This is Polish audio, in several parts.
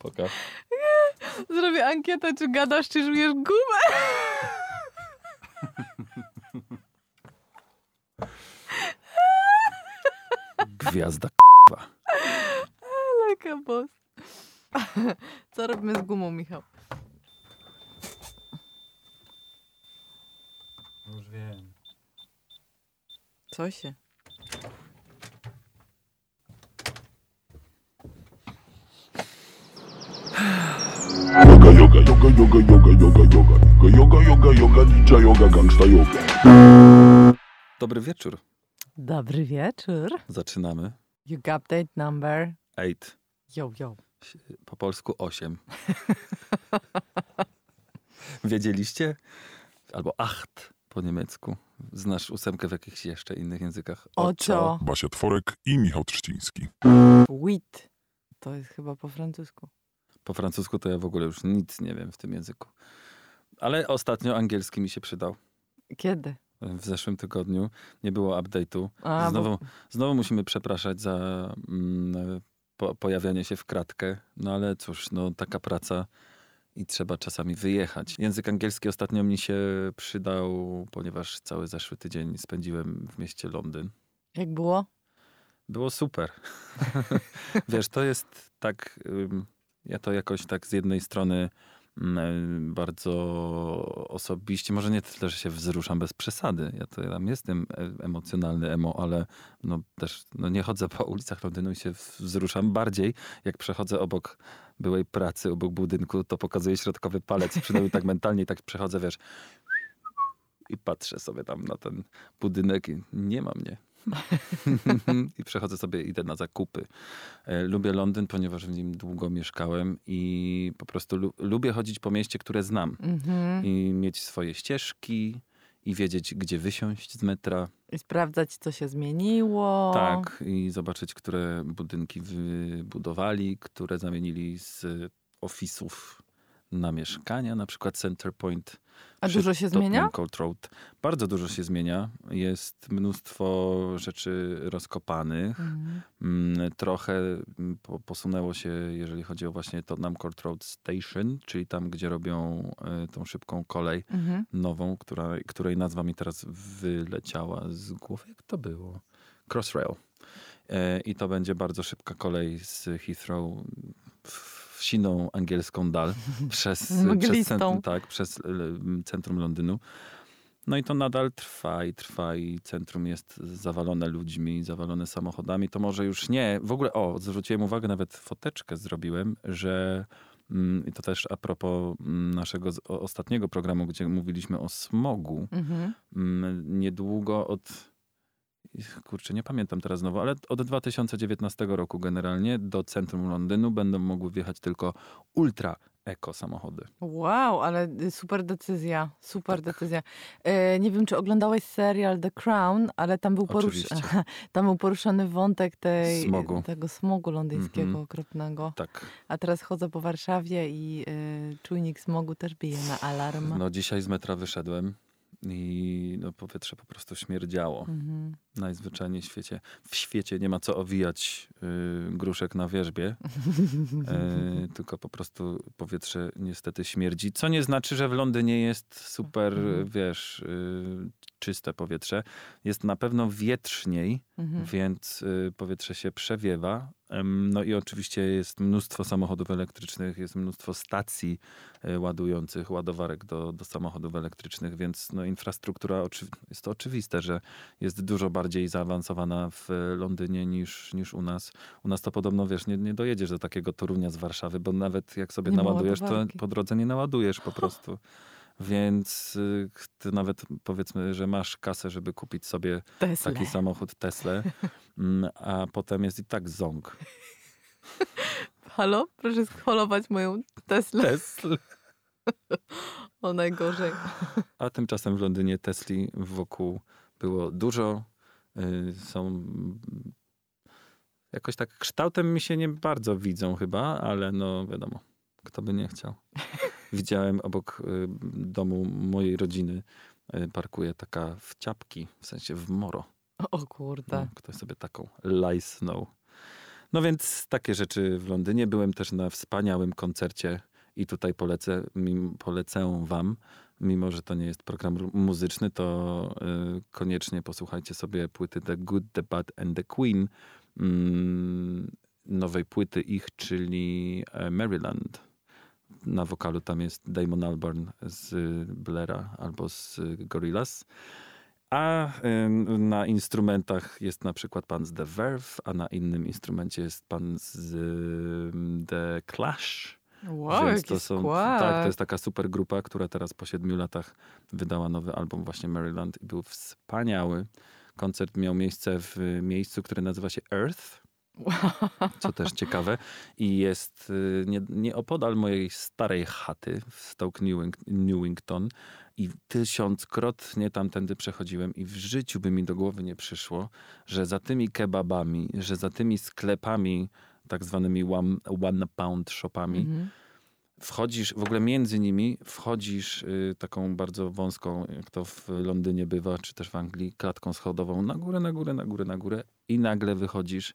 Pokaż. Zrobię ankietę, czy gadasz, czy żujesz gumę. Gwiazda k***wa. Leka boss. Co robimy z gumą, Michał? Już wiem. Co się? Yoga, yoga, yoga, yoga, yoga, yoga, yoga, yoga, yoga, yoga, ninja yoga, gangsta yoga. Dobry wieczór. Dobry wieczór. Zaczynamy. You got update number. Eight. Yo, yo. Po polsku 8. Wiedzieliście? Albo acht po niemiecku. Znasz ósemkę w jakichś jeszcze innych językach? Ocio. Basia Tworek i Michał Trzciński. Wit. To jest chyba po francusku. Po francusku to ja w ogóle już nic nie wiem w tym języku. Ale ostatnio angielski mi się przydał. Kiedy? W zeszłym tygodniu nie było update'u. A, Znowu, bo- znowu musimy przepraszać za mm, po, pojawianie się w kratkę. No ale cóż, no taka praca i trzeba czasami wyjechać. Język angielski ostatnio mi się przydał, ponieważ cały zeszły tydzień spędziłem w mieście Londyn. Jak było? Było super. Wiesz, to jest tak, ja to jakoś tak z jednej strony mm, bardzo osobiście, może nie tyle, że się wzruszam bez przesady. Ja to tam jestem e- emocjonalny emo, ale no też no nie chodzę po ulicach Londynu i się wzruszam bardziej, jak przechodzę obok byłej pracy, obok budynku, to pokazuję środkowy palec, przynajmniej tak mentalnie, tak przechodzę, wiesz, i patrzę sobie tam na ten budynek i nie ma mnie. I przechodzę sobie, idę na zakupy. E, Lubię Londyn, ponieważ w nim długo mieszkałem i po prostu lu- lubię chodzić po mieście, które znam. Mhm. I mieć swoje ścieżki i wiedzieć, gdzie wysiąść z metra. I sprawdzać, co się zmieniło. Tak, i zobaczyć, które budynki wybudowali, które zamienili z ofisów na mieszkania, na przykład Center Point. A dużo się Tottenham zmienia? Court Road. Bardzo dużo się zmienia. Jest mnóstwo rzeczy rozkopanych. Mhm. Mm, Trochę mm, po, posunęło się, jeżeli chodzi o właśnie Tottenham Court Road Station, czyli tam, gdzie robią y, tą szybką kolej Mhm. nową, która, której nazwa mi teraz wyleciała z głowy. Jak to było? Crossrail. E, I to będzie bardzo szybka kolej z Heathrow w siną angielską dal przez, przez, centrum, tak, przez e, centrum Londynu. No i to nadal trwa i trwa i centrum jest zawalone ludźmi, zawalone samochodami. To może już nie. W ogóle, o, zwróciłem uwagę, nawet foteczkę zrobiłem, że mm, i to też a propos mm, naszego ostatniego programu, gdzie mówiliśmy o smogu. Mhm. Mm, Niedługo od, kurczę, nie pamiętam teraz znowu, ale od 2019 roku generalnie do centrum Londynu będą mogły wjechać tylko ultra eko samochody. Wow, ale y, super decyzja. Super Tak. decyzja. E, nie wiem, czy oglądałeś serial The Crown, ale tam był, porusz... Tam był poruszony wątek tej, Smogu. tego smogu londyńskiego Mhm. okropnego. Tak. A teraz chodzę po Warszawie i y, czujnik smogu też bije na alarm. No dzisiaj z metra wyszedłem i no, powietrze po prostu śmierdziało. Mhm. Najzwyczajniej w świecie. W świecie nie ma co owijać y, gruszek na wierzbie, y, tylko po prostu powietrze niestety śmierdzi. Co nie znaczy, że w Londynie jest super, Mhm. wiesz, y, czyste powietrze. Jest na pewno wietrzniej, Mhm. więc y, powietrze się przewiewa. No i oczywiście jest mnóstwo samochodów elektrycznych, jest mnóstwo stacji y, ładujących, ładowarek do, do samochodów elektrycznych, więc no, infrastruktura, jest to oczywiste, że jest dużo bardziej zaawansowana w Londynie niż, niż u nas. U nas to podobno, wiesz, nie, nie dojedziesz do takiego Torunia z Warszawy, bo nawet jak sobie Nie naładujesz, to po drodze nie naładujesz po prostu. Więc y, ty nawet powiedzmy, że masz kasę, żeby kupić sobie Tesla. taki samochód Tesla, mm, a potem jest i tak ząg. Halo? Proszę scholować moją Teslę. Tesla. O najgorzej. A tymczasem w Londynie Tesli wokół było dużo. Y, Są jakoś tak kształtem mi się nie bardzo widzą chyba, ale no wiadomo, kto by nie chciał. Widziałem obok y, domu mojej rodziny y, parkuje taka w ciapki, w sensie w moro. O kurde. No, ktoś sobie taką lajsnął. No więc takie rzeczy w Londynie. Byłem też na wspaniałym koncercie i tutaj polecę, mim- polecę wam, mimo że to nie jest program muzyczny, to y, koniecznie posłuchajcie sobie płyty The Good, The Bad and The Queen, mm, nowej płyty ich, czyli e, Maryland. Na wokalu tam jest Damon Albarn z Blera albo z Gorillaz. A na instrumentach jest na przykład pan z The Verve, a na innym instrumencie jest pan z The Clash. Wow, Więc to są, skład. tak, to jest taka super grupa, która teraz po siedmiu latach wydała nowy album właśnie Maryland i był wspaniały. Koncert miał miejsce w miejscu, które nazywa się Earth, co też ciekawe. I jest y, nie, nieopodal mojej starej chaty w Stoke Newing, Newington. I tysiąckrotnie tamtędy przechodziłem i w życiu by mi do głowy nie przyszło, że za tymi kebabami, że za tymi sklepami, tak zwanymi one, one pound shopami, Mhm. wchodzisz, w ogóle między nimi wchodzisz y, taką bardzo wąską, jak to w Londynie bywa, czy też w Anglii, klatką schodową na górę, na górę, na górę, na górę i nagle wychodzisz,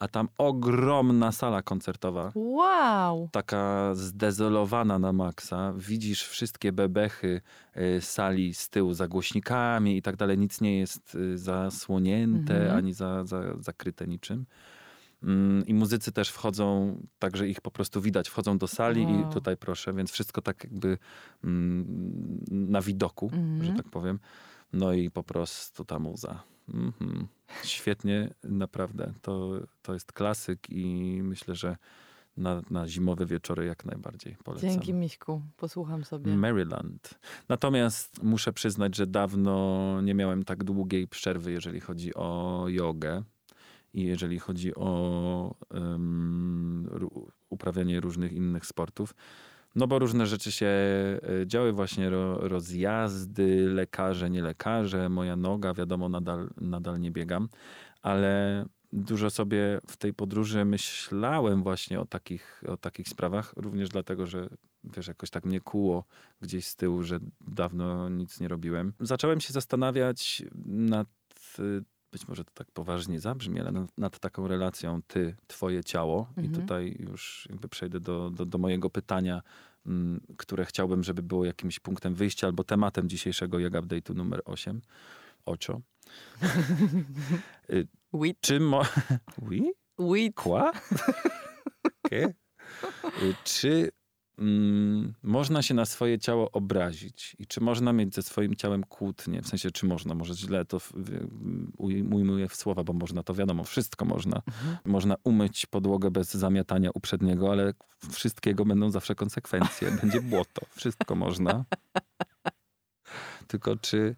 a tam ogromna sala koncertowa, Wow. taka zdezolowana na maksa. Widzisz wszystkie bebechy y, sali z tyłu za głośnikami i tak dalej. Nic nie jest y, zasłonięte Mhm. ani za, za, zakryte niczym. Mm, I muzycy też wchodzą, także ich po prostu widać. Wchodzą do sali Wow. i tutaj proszę, więc wszystko tak jakby mm, na widoku, Mhm. że tak powiem. No i po prostu ta muza. Mhm. Świetnie, naprawdę. To, to jest klasyk i myślę, że na, na zimowe wieczory jak najbardziej polecam. Dzięki Miśku, posłucham sobie. Maryland. Natomiast muszę przyznać, że dawno nie miałem tak długiej przerwy, jeżeli chodzi o jogę i jeżeli chodzi o ró- uprawianie różnych innych sportów. No bo różne rzeczy się e, działy, właśnie ro, rozjazdy, lekarze, nie lekarze, moja noga, wiadomo, nadal, nadal nie biegam, ale dużo sobie w tej podróży myślałem właśnie o takich, o takich sprawach, również dlatego, że wiesz, jakoś tak mnie kuło gdzieś z tyłu, że dawno nic nie robiłem. Zacząłem się zastanawiać nad, y, być może to tak poważnie zabrzmi, ale nad, nad taką relacją ty, twoje ciało. I Mhm. tutaj już jakby przejdę do, do, do mojego pytania, mm, które chciałbym, żeby było jakimś punktem wyjścia albo tematem dzisiejszego Yoga Update'u numer 8. Ocho. Wheat. Czy mo... Oui? Wheat. Kła? Okay. Czy mm, można się na swoje ciało obrazić? I czy można mieć ze swoim ciałem kłótnie? W sensie, czy można? Może źle to ujmuję w słowa, bo można, to wiadomo, wszystko można. Można umyć podłogę bez zamiatania uprzedniego, ale wszystkiego będą zawsze konsekwencje. Będzie błoto. Wszystko można. Tylko czy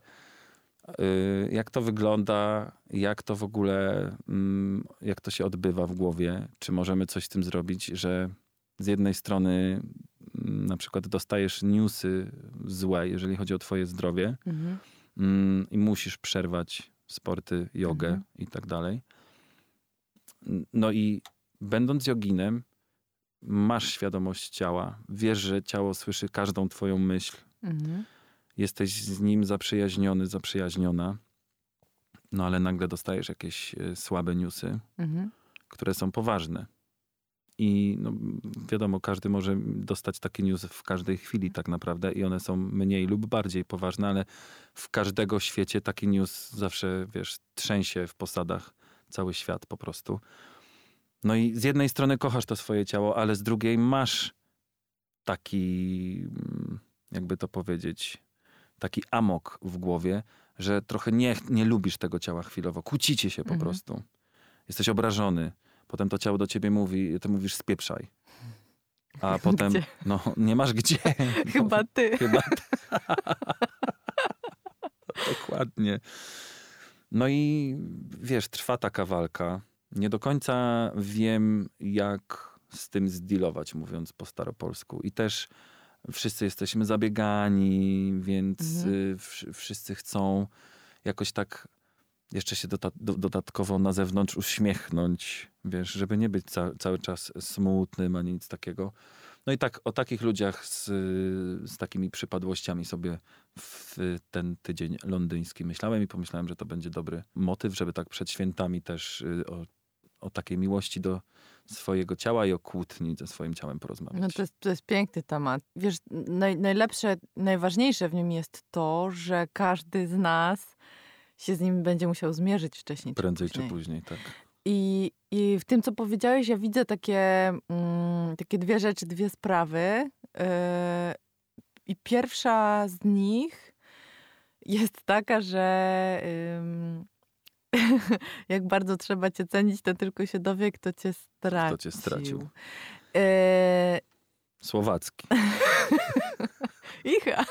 y, jak to wygląda, jak to w ogóle, mm, jak to się odbywa w głowie? Czy możemy coś z tym zrobić, że z jednej strony na przykład dostajesz newsy złe, jeżeli chodzi o twoje zdrowie Mhm. mm, i musisz przerwać sporty, jogę Mhm. i tak dalej. No i będąc joginem, masz świadomość ciała, wiesz, że ciało słyszy każdą twoją myśl, Mhm. jesteś z nim zaprzyjaźniony, zaprzyjaźniona, no ale nagle dostajesz jakieś e, słabe newsy, Mhm. które są poważne. I no, wiadomo, każdy może dostać taki news w każdej chwili tak naprawdę i one są mniej lub bardziej poważne, ale w każdego świecie taki news zawsze, wiesz, trzęsie w posadach cały świat po prostu. No i z jednej strony kochasz to swoje ciało, ale z drugiej masz taki, jakby to powiedzieć, taki amok w głowie, że trochę nie, nie lubisz tego ciała chwilowo. Kłócicie się po Mhm. prostu. Jesteś obrażony. Potem to ciało do ciebie mówi, ty mówisz spieprzaj. A potem, Gdzie? no nie masz gdzie. Chyba ty. Chyba. Dokładnie. No i wiesz, trwa taka walka. Nie do końca wiem, jak z tym zdealować, mówiąc po staropolsku. I też wszyscy jesteśmy zabiegani, więc Mhm. y, wsz- wszyscy chcą jakoś tak jeszcze się dota- do, dodatkowo na zewnątrz uśmiechnąć, wiesz, żeby nie być ca- cały czas smutnym ani nic takiego. No i tak o takich ludziach z, z takimi przypadłościami sobie w ten tydzień londyński myślałem i pomyślałem, że to będzie dobry motyw, żeby tak przed świętami też y, o, o takiej miłości do swojego ciała i o kłótni ze swoim ciałem porozmawiać. No to jest, to jest piękny temat. Wiesz, naj, najlepsze, najważniejsze w nim jest to, że każdy z nas się z nim będzie musiał zmierzyć wcześniej Prędzej czy później. czy później, tak. I, I w tym, co powiedziałeś, ja widzę takie, mm, takie dwie rzeczy, dwie sprawy. Yy, I pierwsza z nich jest taka, że ym, jak bardzo trzeba cię cenić, to tylko się dowie, kto cię stracił. Kto cię stracił. Yy, Słowacki. Icha.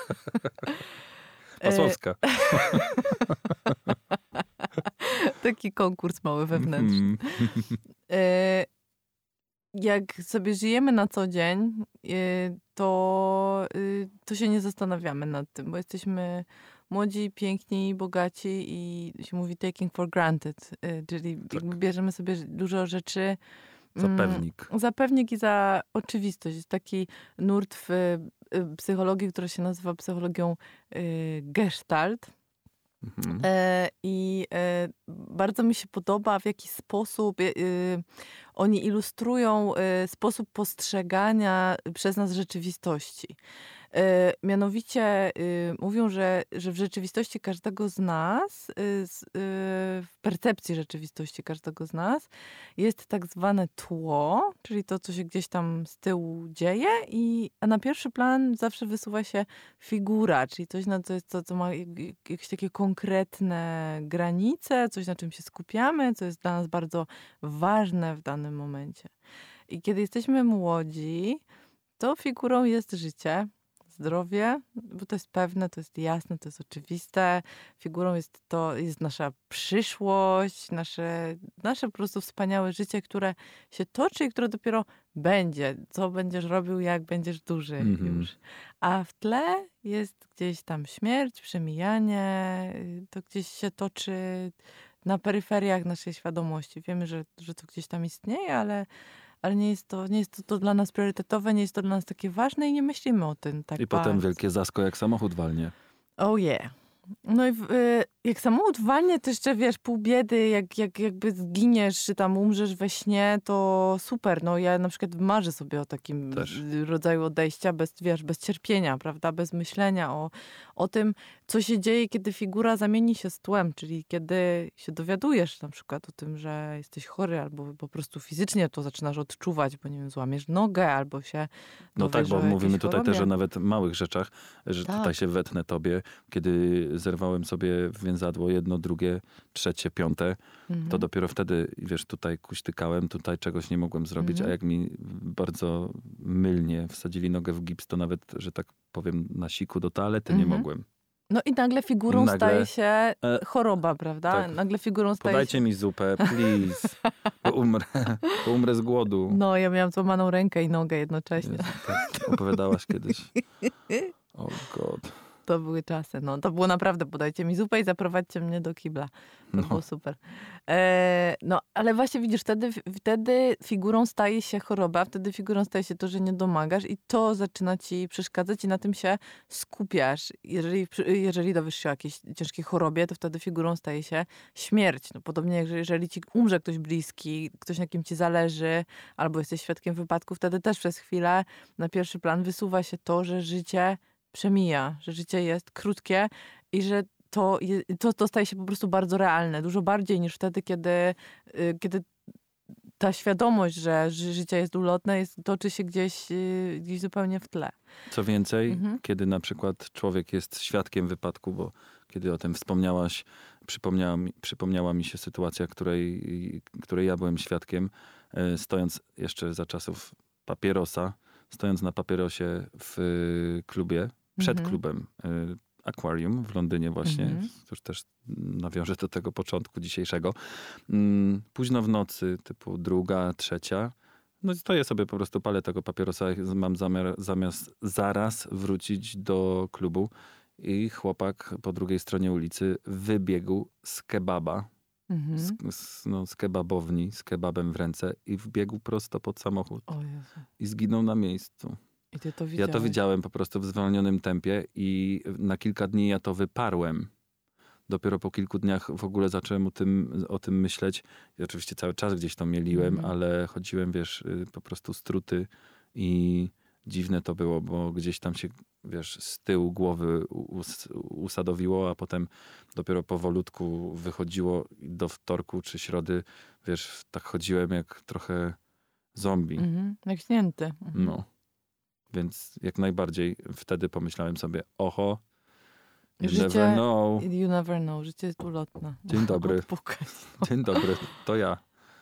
Masłowska. Taki konkurs mały wewnętrzny. Mm. E, jak sobie żyjemy na co dzień, e, to, e, to się nie zastanawiamy nad tym, bo jesteśmy młodzi, piękni, bogaci i się mówi taking for granted, e, czyli jakby bierzemy sobie dużo rzeczy mm, Zapewnik. za pewnik i za oczywistość. Jest taki nurt w y, psychologii, która się nazywa psychologią y, gestalt. Mhm. E, I e, bardzo mi się podoba, w jaki sposób e, y, oni ilustrują e, sposób postrzegania przez nas rzeczywistości. E, Mianowicie y, mówią, że, że w rzeczywistości każdego z nas, y, y, w percepcji rzeczywistości każdego z nas jest tak zwane tło, czyli to, co się gdzieś tam z tyłu dzieje, i, a na pierwszy plan zawsze wysuwa się figura, czyli coś, na co, jest, co, co ma jak- jak- jakieś takie konkretne granice, coś na czym się skupiamy, co jest dla nas bardzo ważne w danym momencie. I kiedy jesteśmy młodzi, to figurą jest życie, zdrowie, bo to jest pewne, to jest jasne, to jest oczywiste. Figurą jest to, jest nasza przyszłość, nasze, nasze po prostu wspaniałe życie, które się toczy i które dopiero będzie. Co będziesz robił, jak będziesz duży Mhm. już. A w tle jest gdzieś tam śmierć, przemijanie, to gdzieś się toczy na peryferiach naszej świadomości. Wiemy, że, że to gdzieś tam istnieje, ale, ale nie jest, to, nie jest to, to dla nas priorytetowe, nie jest to dla nas takie ważne i nie myślimy o tym tak I potem bardzo. wielkie zasko, jak samochód walnie. Oh yeah. No i w, y, jak samochód walnie, to jeszcze wiesz, pół biedy, jak, jak jakby zginiesz, czy tam umrzesz we śnie, to super. No ja na przykład marzę sobie o takim Też. rodzaju odejścia bez, wiesz, bez cierpienia, prawda, bez myślenia o, o tym, co się dzieje, kiedy figura zamieni się z tłem, czyli kiedy się dowiadujesz na przykład o tym, że jesteś chory, albo po prostu fizycznie to zaczynasz odczuwać, bo nie wiem, złamiesz nogę, albo się No tak, bo mówimy tutaj też o nawet małych rzeczach, że Tak. tutaj się wetnę tobie, kiedy zerwałem sobie w więzadło jedno, drugie, trzecie, piąte, Mhm. to dopiero wtedy, wiesz, tutaj kuśtykałem, tutaj czegoś nie mogłem zrobić, Mhm. a jak mi bardzo mylnie wsadzili nogę w gips, to nawet, że tak powiem, na siku do toalety nie Mhm. mogłem. No i nagle figurą Nagle, staje się e, choroba, prawda? tak. Nagle figurą staje Podajcie się... mi zupę, please, bo umrę, bo umrę z głodu. No, ja miałam złamaną rękę i nogę jednocześnie. Jezu, tak, opowiadałaś kiedyś. O god. To były czasy. No, to było naprawdę, podajcie mi zupę i zaprowadźcie mnie do kibla. To No. było super. E, no, ale właśnie widzisz, wtedy, wtedy figurą staje się choroba, wtedy figurą staje się to, że nie domagasz i to zaczyna ci przeszkadzać i na tym się skupiasz. Jeżeli, jeżeli dowiesz się o jakiejś ciężkiej chorobie, to wtedy figurą staje się śmierć. No, podobnie jak jeżeli ci umrze ktoś bliski, ktoś na kim ci zależy, albo jesteś świadkiem wypadku, wtedy też przez chwilę na pierwszy plan wysuwa się to, że życie przemija, że życie jest krótkie i że to, to, to staje się po prostu bardzo realne, dużo bardziej niż wtedy, kiedy, y, kiedy ta świadomość, że ży- życie jest ulotne, jest, toczy się gdzieś, y, gdzieś zupełnie w tle. Co więcej, Mhm. kiedy na przykład człowiek jest świadkiem wypadku, bo kiedy o tym wspomniałaś, przypomniała mi, przypomniała mi się sytuacja, której, której ja byłem świadkiem, e, stojąc jeszcze za czasów papierosa, stojąc na papierosie w e, klubie, przed Mhm. klubem e, Aquarium w Londynie właśnie, Mhm. już też nawiążę do tego początku dzisiejszego. Mm, Późno w nocy, typu druga, trzecia, no stoję sobie po prostu, palę tego papierosa, mam zamiar zamiast zaraz wrócić do klubu i chłopak po drugiej stronie ulicy wybiegł z kebaba, Mhm. z, z, no, z kebabowni, z kebabem w ręce i wbiegł prosto pod samochód i zginął na miejscu. I ty to Ja widziałeś. to widziałem po prostu w zwolnionym tempie i na kilka dni ja to wyparłem. dopiero po kilku dniach w ogóle zacząłem o tym, o tym myśleć. I oczywiście cały czas gdzieś to mieliłem, Mhm. ale chodziłem, wiesz, y, po prostu struty i dziwne to było, bo gdzieś tam się, wiesz, z tyłu głowy us, usadowiło, a potem dopiero powolutku wychodziło do wtorku czy środy, wiesz, tak chodziłem jak trochę zombie. Mhm. Jak śnięty. Mhm. No. Więc jak najbardziej wtedy pomyślałem sobie, oho, you Życie- never know. You never know, życie jest ulotne. Dzień dobry. Odpukać. Dzień dobry, to ja.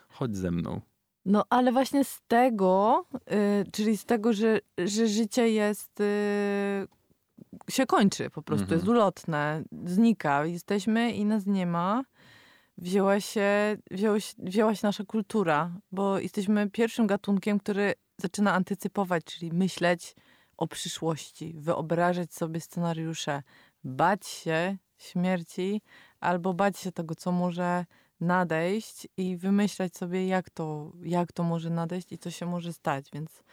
Chodź ze mną. No ale właśnie z tego, y, czyli z tego, że, że życie jest, y, się kończy po prostu, Mhm. jest ulotne, znika, jesteśmy i nas nie ma, wzięła się, wzięła się, wzięła się nasza kultura, bo jesteśmy pierwszym gatunkiem, który zaczyna antycypować, czyli myśleć o przyszłości, wyobrażać sobie scenariusze, bać się śmierci albo bać się tego, co może nadejść i wymyślać sobie, jak to, jak to może nadejść i co się może stać. Więc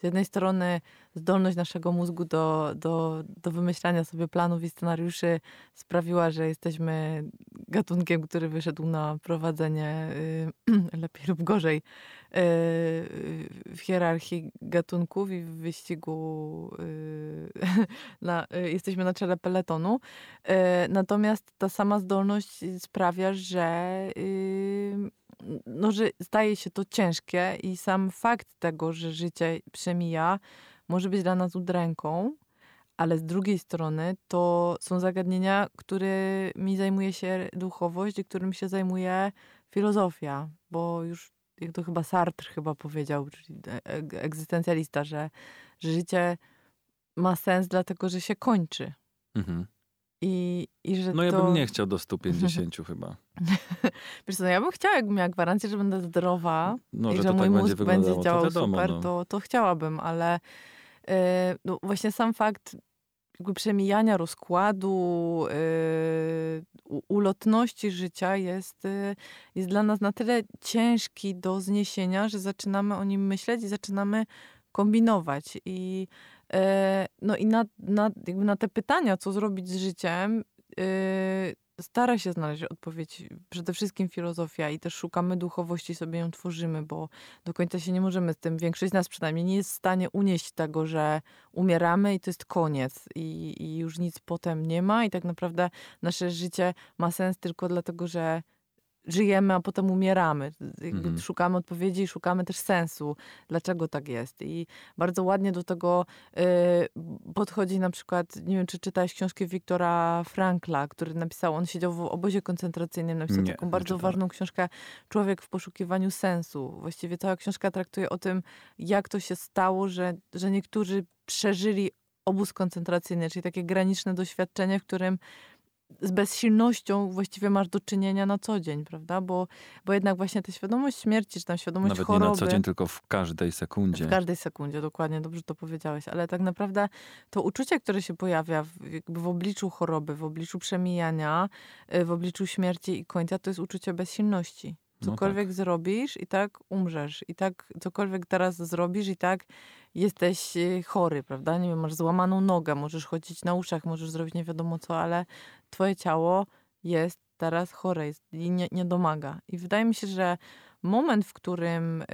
z jednej strony zdolność naszego mózgu do, do, do wymyślania sobie planów i scenariuszy sprawiła, że jesteśmy gatunkiem, który wyszedł na prowadzenie y, lepiej lub gorzej w hierarchii gatunków i w wyścigu y, na, y, jesteśmy na czele peletonu. E, Natomiast ta sama zdolność sprawia, że, y, no, że staje się to ciężkie i sam fakt tego, że życie przemija, może być dla nas udręką, ale z drugiej strony to są zagadnienia, którymi zajmuje się duchowość i którym się zajmuje filozofia, bo już jak to chyba Sartre chyba powiedział, czyli e- e- egzystencjalista, że, że życie ma sens dlatego, że się kończy. Mhm. I, i że No ja to... bym nie chciał do 150 chyba. Wiesz co, no ja bym chciała, jakbym miała gwarancję, że będę zdrowa No, i że że to mój tak będzie mózg będzie to działał wiadomo. super, no. to, to chciałabym, ale e, no właśnie sam fakt jakby przemijania rozkładu, u- ulotności życia jest, e, jest dla nas na tyle ciężki do zniesienia, że zaczynamy o nim myśleć i zaczynamy kombinować. I, e, no i na, na, jakby na te pytania, co zrobić z życiem, e, stara się znaleźć odpowiedź. Przede wszystkim filozofia i też szukamy duchowości, sobie ją tworzymy, bo do końca się nie możemy z tym, większość z nas przynajmniej nie jest w stanie unieść tego, że umieramy i to jest koniec i, i już nic potem nie ma i tak naprawdę nasze życie ma sens tylko dlatego, że żyjemy, a potem umieramy. Mhm. Szukamy odpowiedzi i szukamy też sensu, dlaczego tak jest. I bardzo ładnie do tego y, podchodzi na przykład, nie wiem, czy czytałeś książkę Wiktora Frankla, który napisał, on siedział w obozie koncentracyjnym, napisał Nie, taką bardzo ważną książkę Człowiek w poszukiwaniu sensu. Właściwie cała książka traktuje o tym, jak to się stało, że, że niektórzy przeżyli obóz koncentracyjny, czyli takie graniczne doświadczenie, w którym z bezsilnością właściwie masz do czynienia na co dzień, prawda? Bo, bo jednak właśnie ta świadomość śmierci, czy tam świadomość Nawet choroby... nie na co dzień, tylko w każdej sekundzie. W każdej sekundzie, dokładnie, dobrze to powiedziałeś. Ale tak naprawdę to uczucie, które się pojawia w, w obliczu choroby, w obliczu przemijania, y, w obliczu śmierci i końca, to jest uczucie bezsilności. No Cokolwiek zrobisz i tak umrzesz. I tak cokolwiek teraz zrobisz i tak jesteś y, chory, prawda? Nie wiem, masz złamaną nogę, możesz chodzić na uszach, możesz zrobić nie wiadomo co, ale twoje ciało jest teraz chore jest i nie, nie domaga. I wydaje mi się, że moment, w którym y,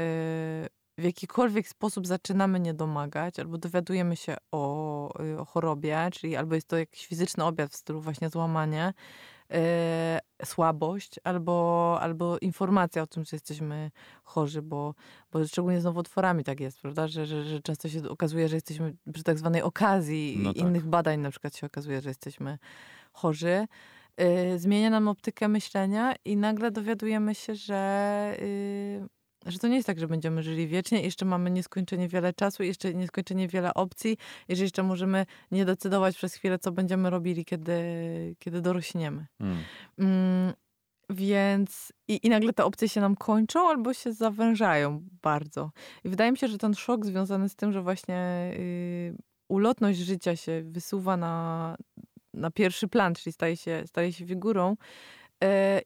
w jakikolwiek sposób zaczynamy nie domagać, albo dowiadujemy się o, y, o chorobie, czyli albo jest to jakiś fizyczny objaw w stylu właśnie złamanie, y, słabość, albo, albo informacja o tym, że jesteśmy chorzy, bo, bo szczególnie z nowotworami tak jest, prawda, że, że, że często się okazuje, że jesteśmy przy tak zwanej okazji No tak. innych badań na przykład się okazuje, że jesteśmy chorzy. Y, zmienia nam optykę myślenia i nagle dowiadujemy się, że, y, że to nie jest tak, że będziemy żyli wiecznie, jeszcze mamy nieskończenie wiele czasu, jeszcze nieskończenie wiele opcji, i że jeszcze możemy nie decydować przez chwilę, co będziemy robili, kiedy, kiedy dorośniemy. Mm. Mm, więc i, i nagle te opcje się nam kończą albo się zawężają bardzo. I wydaje mi się, że ten szok związany z tym, że właśnie y, ulotność życia się wysuwa na, na pierwszy plan, czyli staje się, staje się figurą,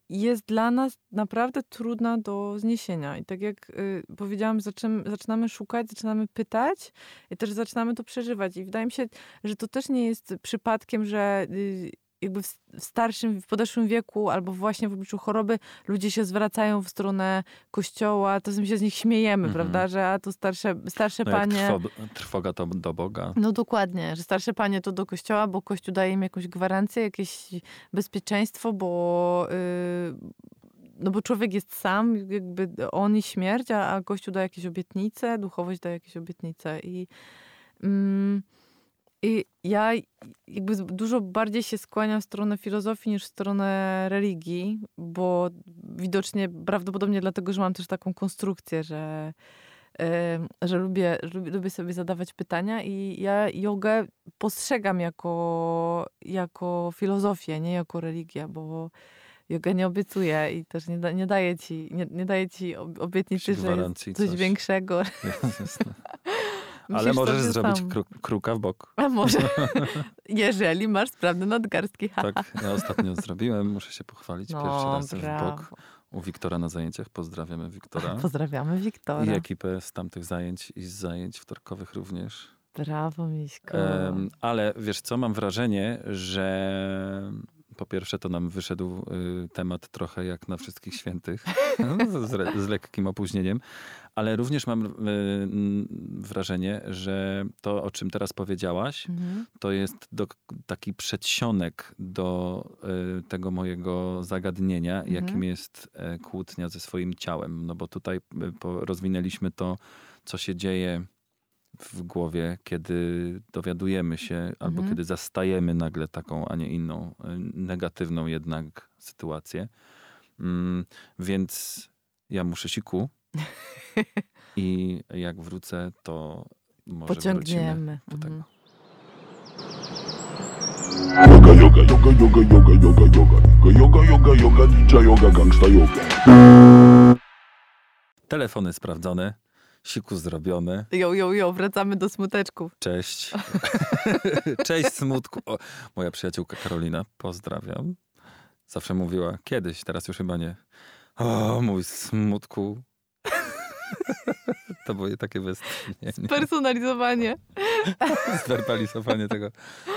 jest dla nas naprawdę trudna do zniesienia. I tak jak y, powiedziałam, zaczynamy, zaczynamy szukać, zaczynamy pytać i też zaczynamy to przeżywać. I wydaje mi się, że to też nie jest przypadkiem, że y, jakby w, starszym, w podeszłym wieku albo właśnie w obliczu choroby ludzie się zwracają w stronę kościoła, to my się z nich śmiejemy, Mhm. prawda, że a to starsze, starsze No panie... trwo, trwoga to do Boga. No dokładnie, że starsze panie to do kościoła, bo kościół daje im jakąś gwarancję, jakieś bezpieczeństwo, bo, yy, no bo człowiek jest sam, jakby on i śmierć, a, a kościół daje jakieś obietnice, duchowość daje jakieś obietnice i, mm, i ja jakby dużo bardziej się skłaniam w stronę filozofii niż w stronę religii, bo widocznie prawdopodobnie dlatego, że mam też taką konstrukcję, że że lubię, lubię, sobie zadawać pytania i ja jogę postrzegam jako, jako filozofię, nie jako religię, bo joga nie obiecuje i też nie, da, nie daje ci, nie, nie daje ci ob- obietnicy, że coś, coś. większego. Jasne. Ale możesz zrobić kru, kruka w bok. A może, jeżeli masz sprawne nadgarstki. Tak, ja ostatnio zrobiłem, muszę się pochwalić. Pierwszy no, raz w brawo. bok u Wiktora na zajęciach. Pozdrawiamy Wiktora. Pozdrawiamy Wiktora. I ekipę z tamtych zajęć i z zajęć wtorkowych również. Brawo, Miśko. Em, ale wiesz co, mam wrażenie, że po pierwsze to nam wyszedł y, temat trochę jak na wszystkich świętych, no, z, z lekkim opóźnieniem, ale również mam y, wrażenie, że to, o czym teraz powiedziałaś, Mhm. to jest do, taki przedsionek do y, tego mojego zagadnienia, Mhm. jakim jest e, kłótnia ze swoim ciałem. No bo tutaj rozwinęliśmy to, co się dzieje w głowie, kiedy dowiadujemy się, albo Mhm. kiedy zastajemy nagle taką, a nie inną, y, negatywną jednak sytuację. Mm, więc ja muszę siku i jak wrócę, to może Pociągniemy. do tego. Mhm. Yoga, yoga, yoga, yoga, yoga, yoga, yoga. Yoga, yoga, yoga, ninja yoga, gangsta yoga. Telefony sprawdzone, siku zrobione. Jo, jo, jo, wracamy do smuteczków. Cześć. Cześć smutku. O, moja przyjaciółka Karolina, pozdrawiam. Zawsze mówiła kiedyś, teraz już chyba nie. O, mój smutku. To było takie westchnienie, Personalizowanie. zwerbalizowanie tego,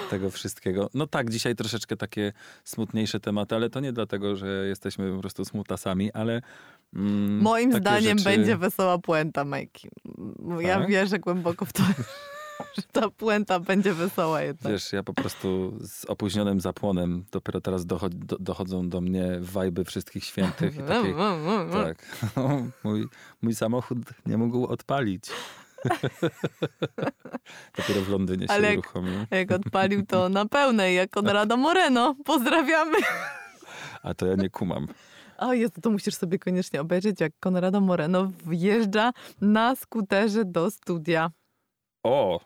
tego wszystkiego. No tak, dzisiaj troszeczkę takie smutniejsze tematy, ale to nie dlatego, że jesteśmy po prostu smutasami, ale mm, Moim zdaniem rzeczy- będzie wesoła puenta, Majki. Ja Tak? wierzę głęboko w to, że ta puenta będzie wesoła jednak. Wiesz, ja po prostu z opóźnionym zapłonem dopiero teraz do, dochodzą do mnie wajby wszystkich świętych i takiej, tak, mój, mój samochód nie mógł odpalić. dopiero w Londynie się Ale jak- uruchomił. Jak odpalił to na pełnej, jak Konrado Moreno. Pozdrawiamy. A to ja nie kumam. O Jezu, to musisz sobie koniecznie obejrzeć, jak Konrado Moreno wjeżdża na skuterze do studia. O!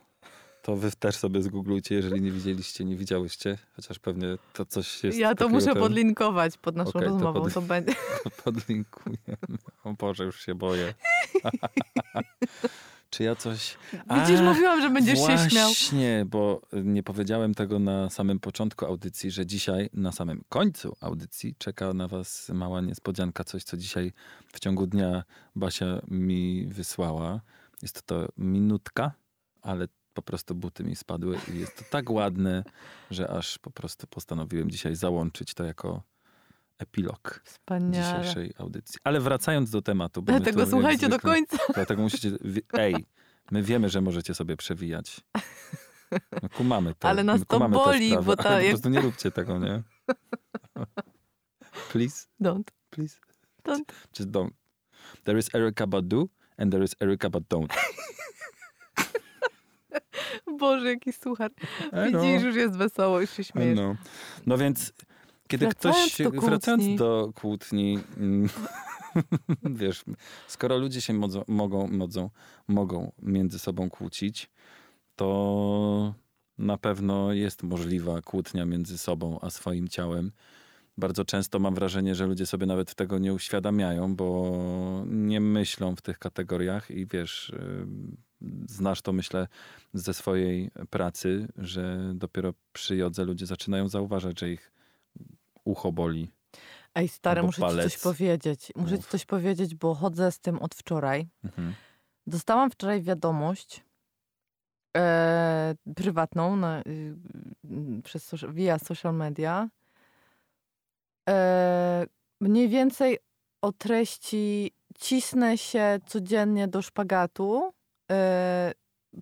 To wy też sobie zgooglujcie, jeżeli nie widzieliście, nie widziałyście. Chociaż pewnie to coś jest ja to muszę to podlinkować pod naszą to rozmową. pod- To będzie. podlinkujemy. O Boże, już się boję. Czy ja coś... Widzisz, A, mówiłam, że będziesz się śmiał. Właśnie, bo nie powiedziałem tego na samym początku audycji, że dzisiaj na samym końcu audycji czeka na was mała niespodzianka, coś co dzisiaj w ciągu dnia Basia mi wysłała. Jest to minutka, ale po prostu buty mi spadły i jest to tak ładne, że aż po prostu postanowiłem dzisiaj załączyć to jako epilog Wspaniale. dzisiejszej audycji. Ale wracając do tematu. Bo Dlatego słuchajcie do zwykle- końca. Dlatego musicie. Ej, my wiemy, że możecie sobie przewijać. No, kumamy to. Ale nas my to boli, bo ta- ale po prostu nie róbcie tego, nie? Please, Don't. please. Don't. Just don't. There is Erica but do and there is Erica but don't. Boże, jaki suchar. Know. Widzisz, już jest wesoło, już się śmiejesz. No. no więc, kiedy Wracając ktoś, do wracając do kłótni, mm, wiesz, skoro ludzie się modzą, mogą, modzą, mogą między sobą kłócić, to na pewno jest możliwa kłótnia między sobą a swoim ciałem. Bardzo często mam wrażenie, że ludzie sobie nawet tego nie uświadamiają, bo nie myślą w tych kategoriach i wiesz, znasz to myślę ze swojej pracy, że dopiero przy jodze ludzie zaczynają zauważać, że ich ucho boli. Ej, stary, muszę ci palec. coś powiedzieć. Muszę ci Mów. coś powiedzieć, bo chodzę z tym od wczoraj. Mhm. Dostałam wczoraj wiadomość e, prywatną na, y, przez via social media. E, mniej więcej o treści cisnę się codziennie do szpagatu. E,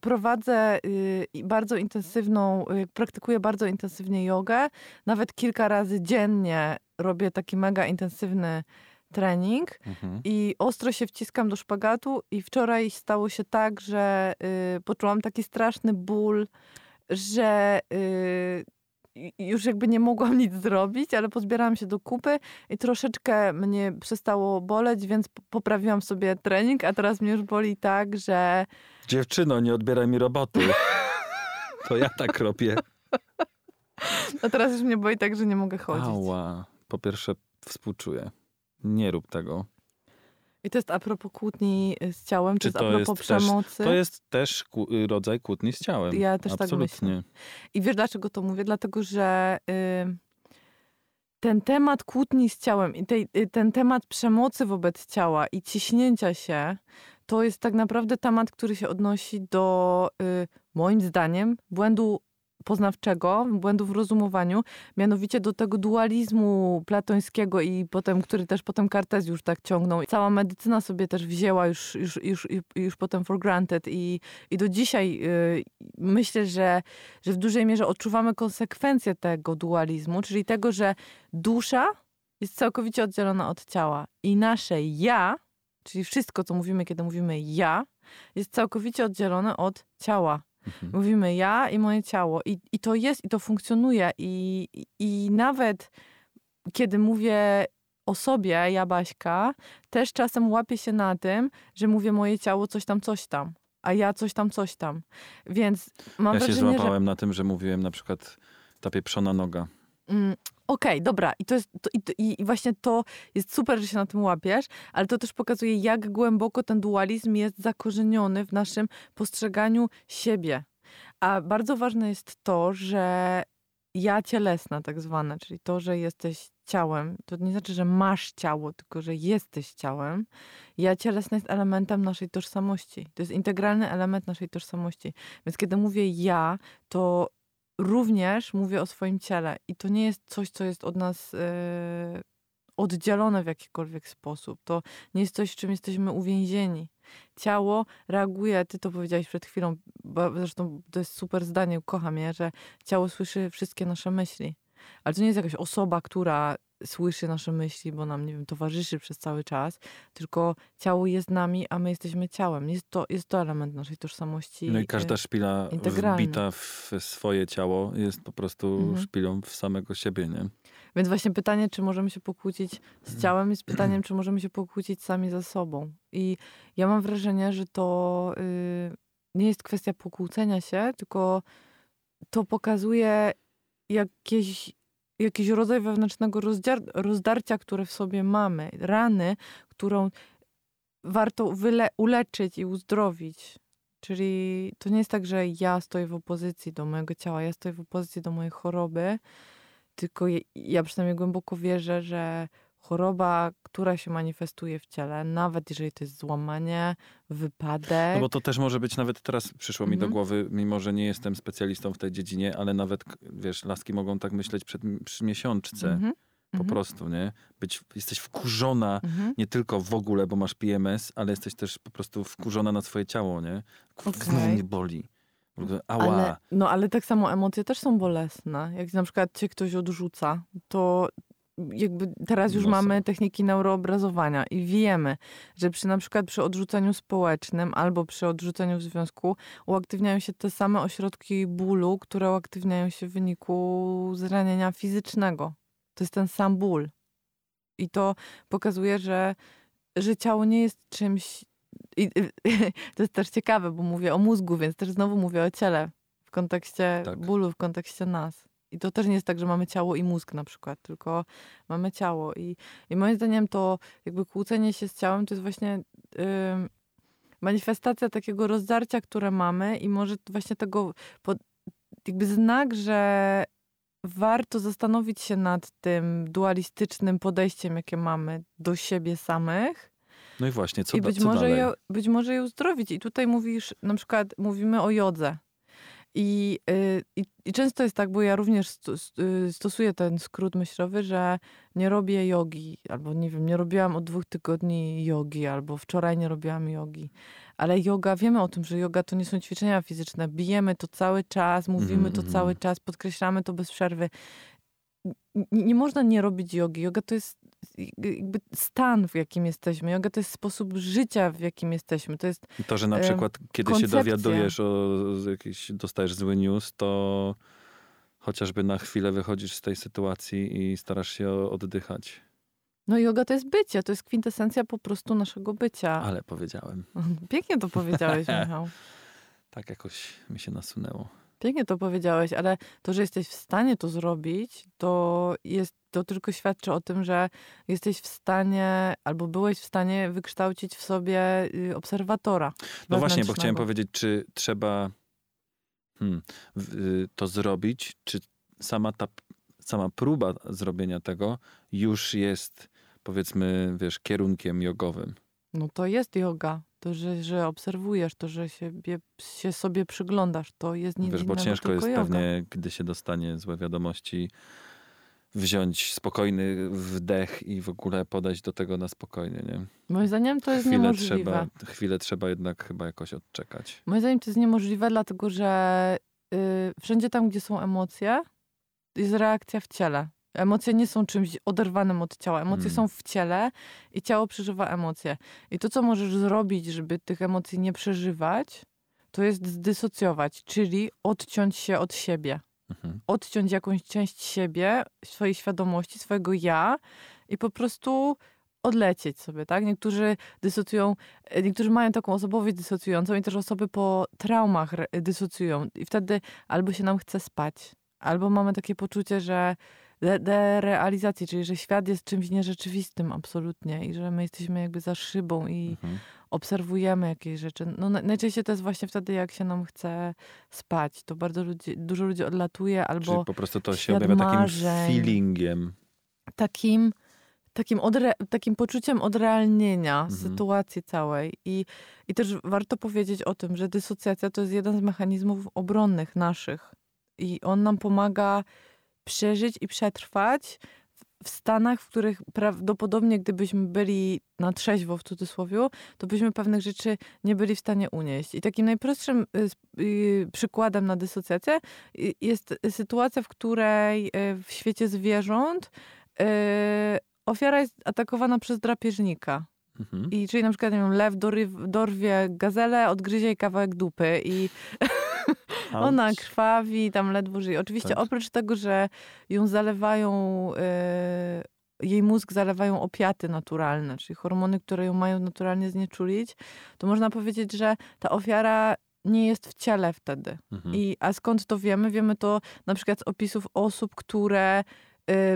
prowadzę y, bardzo intensywną, y, praktykuję bardzo intensywnie jogę. Nawet kilka razy dziennie robię taki mega intensywny trening Mhm. i ostro się wciskam do szpagatu i wczoraj stało się tak, że y, poczułam taki straszny ból, że y, już jakby nie mogłam nic zrobić, ale pozbierałam się do kupy i troszeczkę mnie przestało boleć, więc poprawiłam sobie trening, a teraz mnie już boli tak, że Dziewczyno, nie odbieraj mi roboty. To ja tak robię. a teraz już mnie boli tak, że nie mogę chodzić. Ała. Po pierwsze współczuję. Nie rób tego. I to jest a propos kłótni y, z ciałem, Czy to jest a jest propos też- przemocy. To jest też ku- y, rodzaj kłótni z ciałem. Ja też tak Absolutnie. myślę. I wiesz dlaczego to mówię? Dlatego, że y, ten temat kłótni z ciałem i tej, y, ten temat przemocy wobec ciała i ciśnięcia się, to jest tak naprawdę temat, który się odnosi do, y, moim zdaniem, błędu poznawczego, błędu w rozumowaniu, mianowicie do tego dualizmu platońskiego i potem, który też potem Kartezjusz tak ciągnął. Cała medycyna sobie też wzięła już, już, już, już potem for granted i, i do dzisiaj y, myślę, że, że w dużej mierze odczuwamy konsekwencje tego dualizmu, czyli tego, że dusza jest całkowicie oddzielona od ciała i nasze ja, czyli wszystko, co mówimy, kiedy mówimy ja, jest całkowicie oddzielone od ciała. Mhm. Mówimy ja i moje ciało. I, i to jest, i to funkcjonuje. I, i, nawet kiedy mówię o sobie, ja Baśka, też czasem łapię się na tym, że mówię moje ciało coś tam, coś tam. A ja coś tam, coś tam. Więc mam Ja się wrażenie, że złapałem na tym, że mówiłem na przykład ta pieprzona noga. Mm, Okej, dobra. I, to jest, to- i, I właśnie to jest super, że się na tym łapiesz, ale to też pokazuje, jak głęboko ten dualizm jest zakorzeniony w naszym postrzeganiu siebie. A bardzo ważne jest to, że ja cielesna tak zwana, czyli to, że jesteś ciałem, to nie znaczy, że masz ciało, tylko że jesteś ciałem. Ja cielesna jest elementem naszej tożsamości. To jest integralny element naszej tożsamości. Więc kiedy mówię ja, to również mówię o swoim ciele. I to nie jest coś, co jest od nas e, oddzielone w jakikolwiek sposób. To nie jest coś, w czym jesteśmy uwięzieni. Ciało reaguje, ty to powiedziałeś przed chwilą, bo zresztą to jest super zdanie, kocham je, że ciało słyszy wszystkie nasze myśli. Ale to nie jest jakaś osoba, która słyszy nasze myśli, bo nam, nie wiem, towarzyszy przez cały czas, tylko ciało jest nami, a my jesteśmy ciałem. Jest to, jest to element naszej tożsamości. No i e, każda szpila wbita w swoje ciało jest po prostu Mhm. szpilą w samego siebie, nie? Więc właśnie pytanie, czy możemy się pokłócić z ciałem, jest pytaniem, czy możemy się pokłócić sami ze sobą. I ja mam wrażenie, że to y, nie jest kwestia pokłócenia się, tylko to pokazuje jakieś, jakiś rodzaj wewnętrznego rozdziar- rozdarcia, które w sobie mamy, rany, którą warto wyle- uleczyć i uzdrowić. Czyli to nie jest tak, że ja stoję w opozycji do mojego ciała, ja stoję w opozycji do mojej choroby, tylko ja przynajmniej głęboko wierzę, że choroba, która się manifestuje w ciele, nawet jeżeli to jest złamanie, wypadek. No bo to też może być, nawet teraz przyszło mi do Mhm. głowy, mimo że nie jestem specjalistą w tej dziedzinie, ale nawet, wiesz, laski mogą tak myśleć przed, przy miesiączce. Mhm, Po mhm, prostu, nie? Być, jesteś wkurzona mhm. nie tylko w ogóle, bo masz PMS, ale jesteś też po prostu wkurzona na swoje ciało, nie? Kurwa, Okej. Znowu mnie boli. Ała. Ale, no ale tak samo emocje też są bolesne. Jak na przykład cię ktoś odrzuca, to jakby teraz już No mamy techniki neuroobrazowania i wiemy, że przy na przykład przy odrzuceniu społecznym albo przy odrzuceniu w związku uaktywniają się te same ośrodki bólu, które uaktywniają się w wyniku zranienia fizycznego. To jest ten sam ból. I to pokazuje, że, że ciało nie jest czymś. I, to jest też ciekawe, bo mówię o mózgu, więc też znowu mówię o ciele w kontekście Tak. bólu, w kontekście nas. I to też nie jest tak, że mamy ciało i mózg na przykład, tylko mamy ciało. I, i moim zdaniem to jakby kłócenie się z ciałem to jest właśnie ym, manifestacja takiego rozdarcia, które mamy i może właśnie tego pod, jakby znak, że warto zastanowić się nad tym dualistycznym podejściem, jakie mamy do siebie samych No i właśnie, co, i być co może, dalej? je, być może je uzdrowić. I tutaj mówisz, na przykład mówimy o jodze. I, y, i, I często jest tak, bo ja również y, stosuję ten skrót myślowy, że nie robię jogi, albo nie wiem, nie robiłam od dwóch tygodni jogi, albo wczoraj nie robiłam jogi. Ale yoga, wiemy o tym, że yoga to nie są ćwiczenia fizyczne. Bijemy to cały czas, mówimy to Mhm, cały mhm. czas, podkreślamy to bez przerwy. N- Nie można nie robić jogi. Yoga to jest jakby stan, w jakim jesteśmy. Yoga to jest sposób życia, w jakim jesteśmy. To jest To, że na przykład kiedy się koncepcja. dowiadujesz o jakiś, dostajesz zły news, to chociażby na chwilę wychodzisz z tej sytuacji i starasz się oddychać. No yoga to jest bycie, to jest kwintesencja po prostu naszego bycia. Ale powiedziałem. Pięknie to powiedziałeś, Michał. Tak jakoś mi się nasunęło. Pięknie to powiedziałeś, ale to, że jesteś w stanie to zrobić, to jest to tylko świadczy o tym, że jesteś w stanie, albo byłeś w stanie wykształcić w sobie y, obserwatora. No właśnie, bo chciałem powiedzieć, czy trzeba hmm, y, to zrobić, czy sama ta sama próba zrobienia tego już jest, powiedzmy, wiesz, kierunkiem jogowym. No to jest yoga. To, że, że obserwujesz, to, że siebie, się sobie przyglądasz, to jest nic Wiesz, bo ciężko jest yoga. pewnie, gdy się dostanie złe wiadomości, wziąć spokojny wdech i w ogóle podejść do tego na spokojnie, nie? Moim zdaniem to jest Chwilę niemożliwe. trzeba, chwilę trzeba jednak chyba jakoś odczekać. Moim zdaniem to jest niemożliwe, dlatego że y, wszędzie tam, gdzie są emocje, jest reakcja w ciele. Emocje nie są czymś oderwanym od ciała. Emocje Mm. są w ciele i ciało przeżywa emocje. I to, co możesz zrobić, żeby tych emocji nie przeżywać, to jest zdysocjować, czyli odciąć się od siebie. Mhm. Odciąć jakąś część siebie, swojej świadomości, swojego ja i po prostu odlecieć sobie, tak? Niektórzy dysocjują, e, niektórzy mają taką osobowość dysocjującą i też osoby po traumach dysocjują. I wtedy albo się nam chce spać, albo mamy takie poczucie, że de- derealizacji, czyli że świat jest czymś nierzeczywistym absolutnie i że my jesteśmy jakby za szybą i Mhm. Obserwujemy jakieś rzeczy. No, na- najczęściej to jest właśnie wtedy, jak się nam chce spać. To bardzo ludzi, dużo ludzi odlatuje albo Czyli po prostu to się objawia takim marzeń. feelingiem. takim, takim, odre, takim poczuciem odrealnienia Mhm. sytuacji całej. I, I też warto powiedzieć o tym, że dysocjacja to jest jeden z mechanizmów obronnych naszych. I on nam pomaga przeżyć i przetrwać w- stanach, w których prawdopodobnie gdybyśmy byli na trzeźwo w cudzysłowie, to byśmy pewnych rzeczy nie byli w stanie unieść. I takim najprostszym y, y, przykładem na dysocjację y, jest sytuacja, w której w świecie zwierząt ofiara jest atakowana przez drapieżnika. Mhm. I czyli na przykład nie wiem, lew dorwie gazelę, odgryzie jej kawałek dupy i ona krwawi, tam ledwo żyje. Oczywiście Tak. oprócz tego, że ją zalewają, e, jej mózg zalewają opiaty naturalne, czyli hormony, które ją mają naturalnie znieczulić, to można powiedzieć, że ta ofiara nie jest w ciele wtedy. Mhm. I, a skąd to wiemy? Wiemy to na przykład z opisów osób, które y,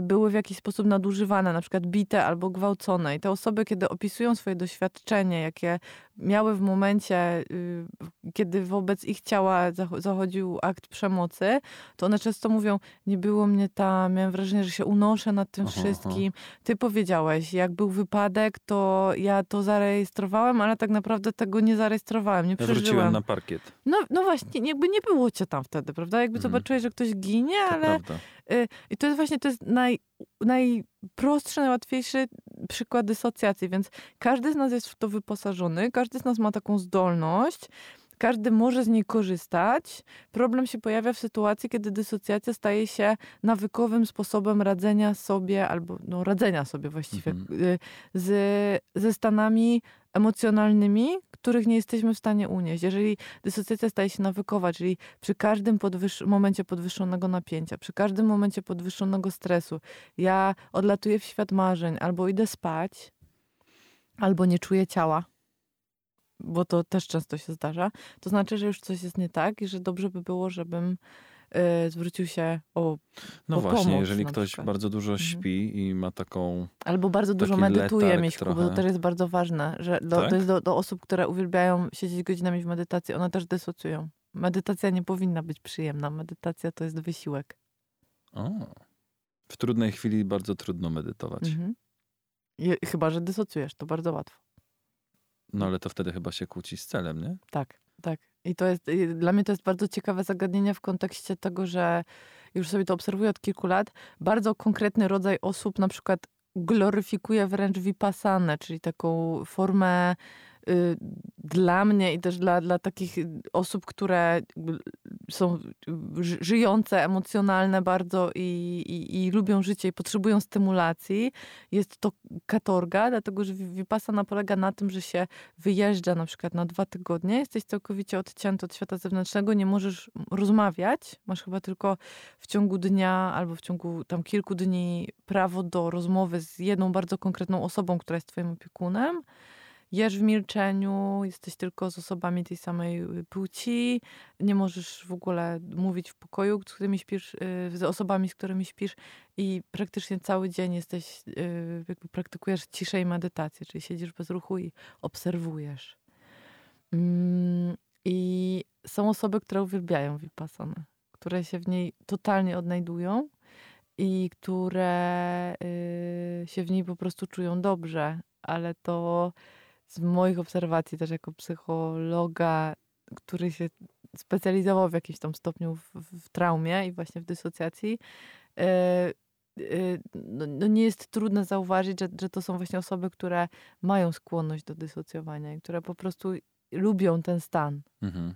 były w jakiś sposób nadużywane, na przykład bite albo gwałcone. I te osoby, kiedy opisują swoje doświadczenie, jakie miały w momencie, y, kiedy wobec ich ciała zach- zachodził akt przemocy, to one często mówią, nie było mnie tam, miałem wrażenie, że się unoszę nad tym Aha, aha. wszystkim. Ty powiedziałeś, jak był wypadek, to ja to zarejestrowałem, ale tak naprawdę tego nie zarejestrowałem, nie Ja przeżyłem. wróciłem na parkiet. No, no właśnie, jakby nie było cię tam wtedy, prawda? Jakby Mhm. zobaczyłeś, że ktoś ginie, To ale prawda. I to jest właśnie, to jest naj, najprostszy, najłatwiejszy przykład dysocjacji, więc każdy z nas jest w to wyposażony, każdy z nas ma taką zdolność, każdy może z niej korzystać. Problem się pojawia w sytuacji, kiedy dysocjacja staje się nawykowym sposobem radzenia sobie, albo no, radzenia sobie właściwie Mhm. y, z, ze stanami emocjonalnymi, których nie jesteśmy w stanie unieść. Jeżeli dysocjacja staje się nawykowa, czyli przy każdym podwyż- momencie podwyższonego napięcia, przy każdym momencie podwyższonego stresu, ja odlatuję w świat marzeń, albo idę spać, albo nie czuję ciała, bo to też często się zdarza, to znaczy, że już coś jest nie tak i że dobrze by było, żebym y, zwrócił się o No o właśnie, pomoc jeżeli ktoś przykład. bardzo dużo Mhm. śpi i ma taką... Albo bardzo dużo medytuje, letarg Miśku, bo to trochę. też jest bardzo ważne, że do, Tak? to jest do, do osób, które uwielbiają siedzieć godzinami w medytacji, one też dysocjują. Medytacja nie powinna być przyjemna. Medytacja to jest wysiłek. O. W trudnej chwili bardzo trudno medytować. Mhm. I, chyba, że dysocjujesz, to bardzo łatwo. No ale to wtedy chyba się kłóci z celem, nie? Tak, tak. I to jest, i dla mnie to jest bardzo ciekawe zagadnienie w kontekście tego, że już sobie to obserwuję od kilku lat. Bardzo konkretny rodzaj osób na przykład gloryfikuje wręcz vipassanę, czyli taką formę dla mnie i też dla, dla takich osób, które są ży- żyjące, emocjonalne bardzo i, i, i lubią życie i potrzebują stymulacji, jest to katorga, dlatego że vipassana polega na tym, że się wyjeżdża na przykład na dwa tygodnie, jesteś całkowicie odcięty od świata zewnętrznego, nie możesz rozmawiać, masz chyba tylko w ciągu dnia albo w ciągu tam kilku dni prawo do rozmowy z jedną bardzo konkretną osobą, która jest twoim opiekunem. Jesz w milczeniu, jesteś tylko z osobami tej samej y, płci, nie możesz w ogóle mówić w pokoju, z którymi śpisz, y, z osobami, z którymi śpisz i praktycznie cały dzień jesteś, y, jakby praktykujesz ciszę i medytację, czyli siedzisz bez ruchu i obserwujesz. Mm, I są osoby, które uwielbiają Vipassanę, które się w niej totalnie odnajdują i które się w niej po prostu czują dobrze, ale to z moich obserwacji też jako psychologa, który się specjalizował w jakimś tam stopniu w, w traumie i właśnie w dysocjacji, y, y, no, no nie jest trudno zauważyć, że, że to są właśnie osoby, które mają skłonność do dysocjowania i które po prostu lubią ten stan. Mhm.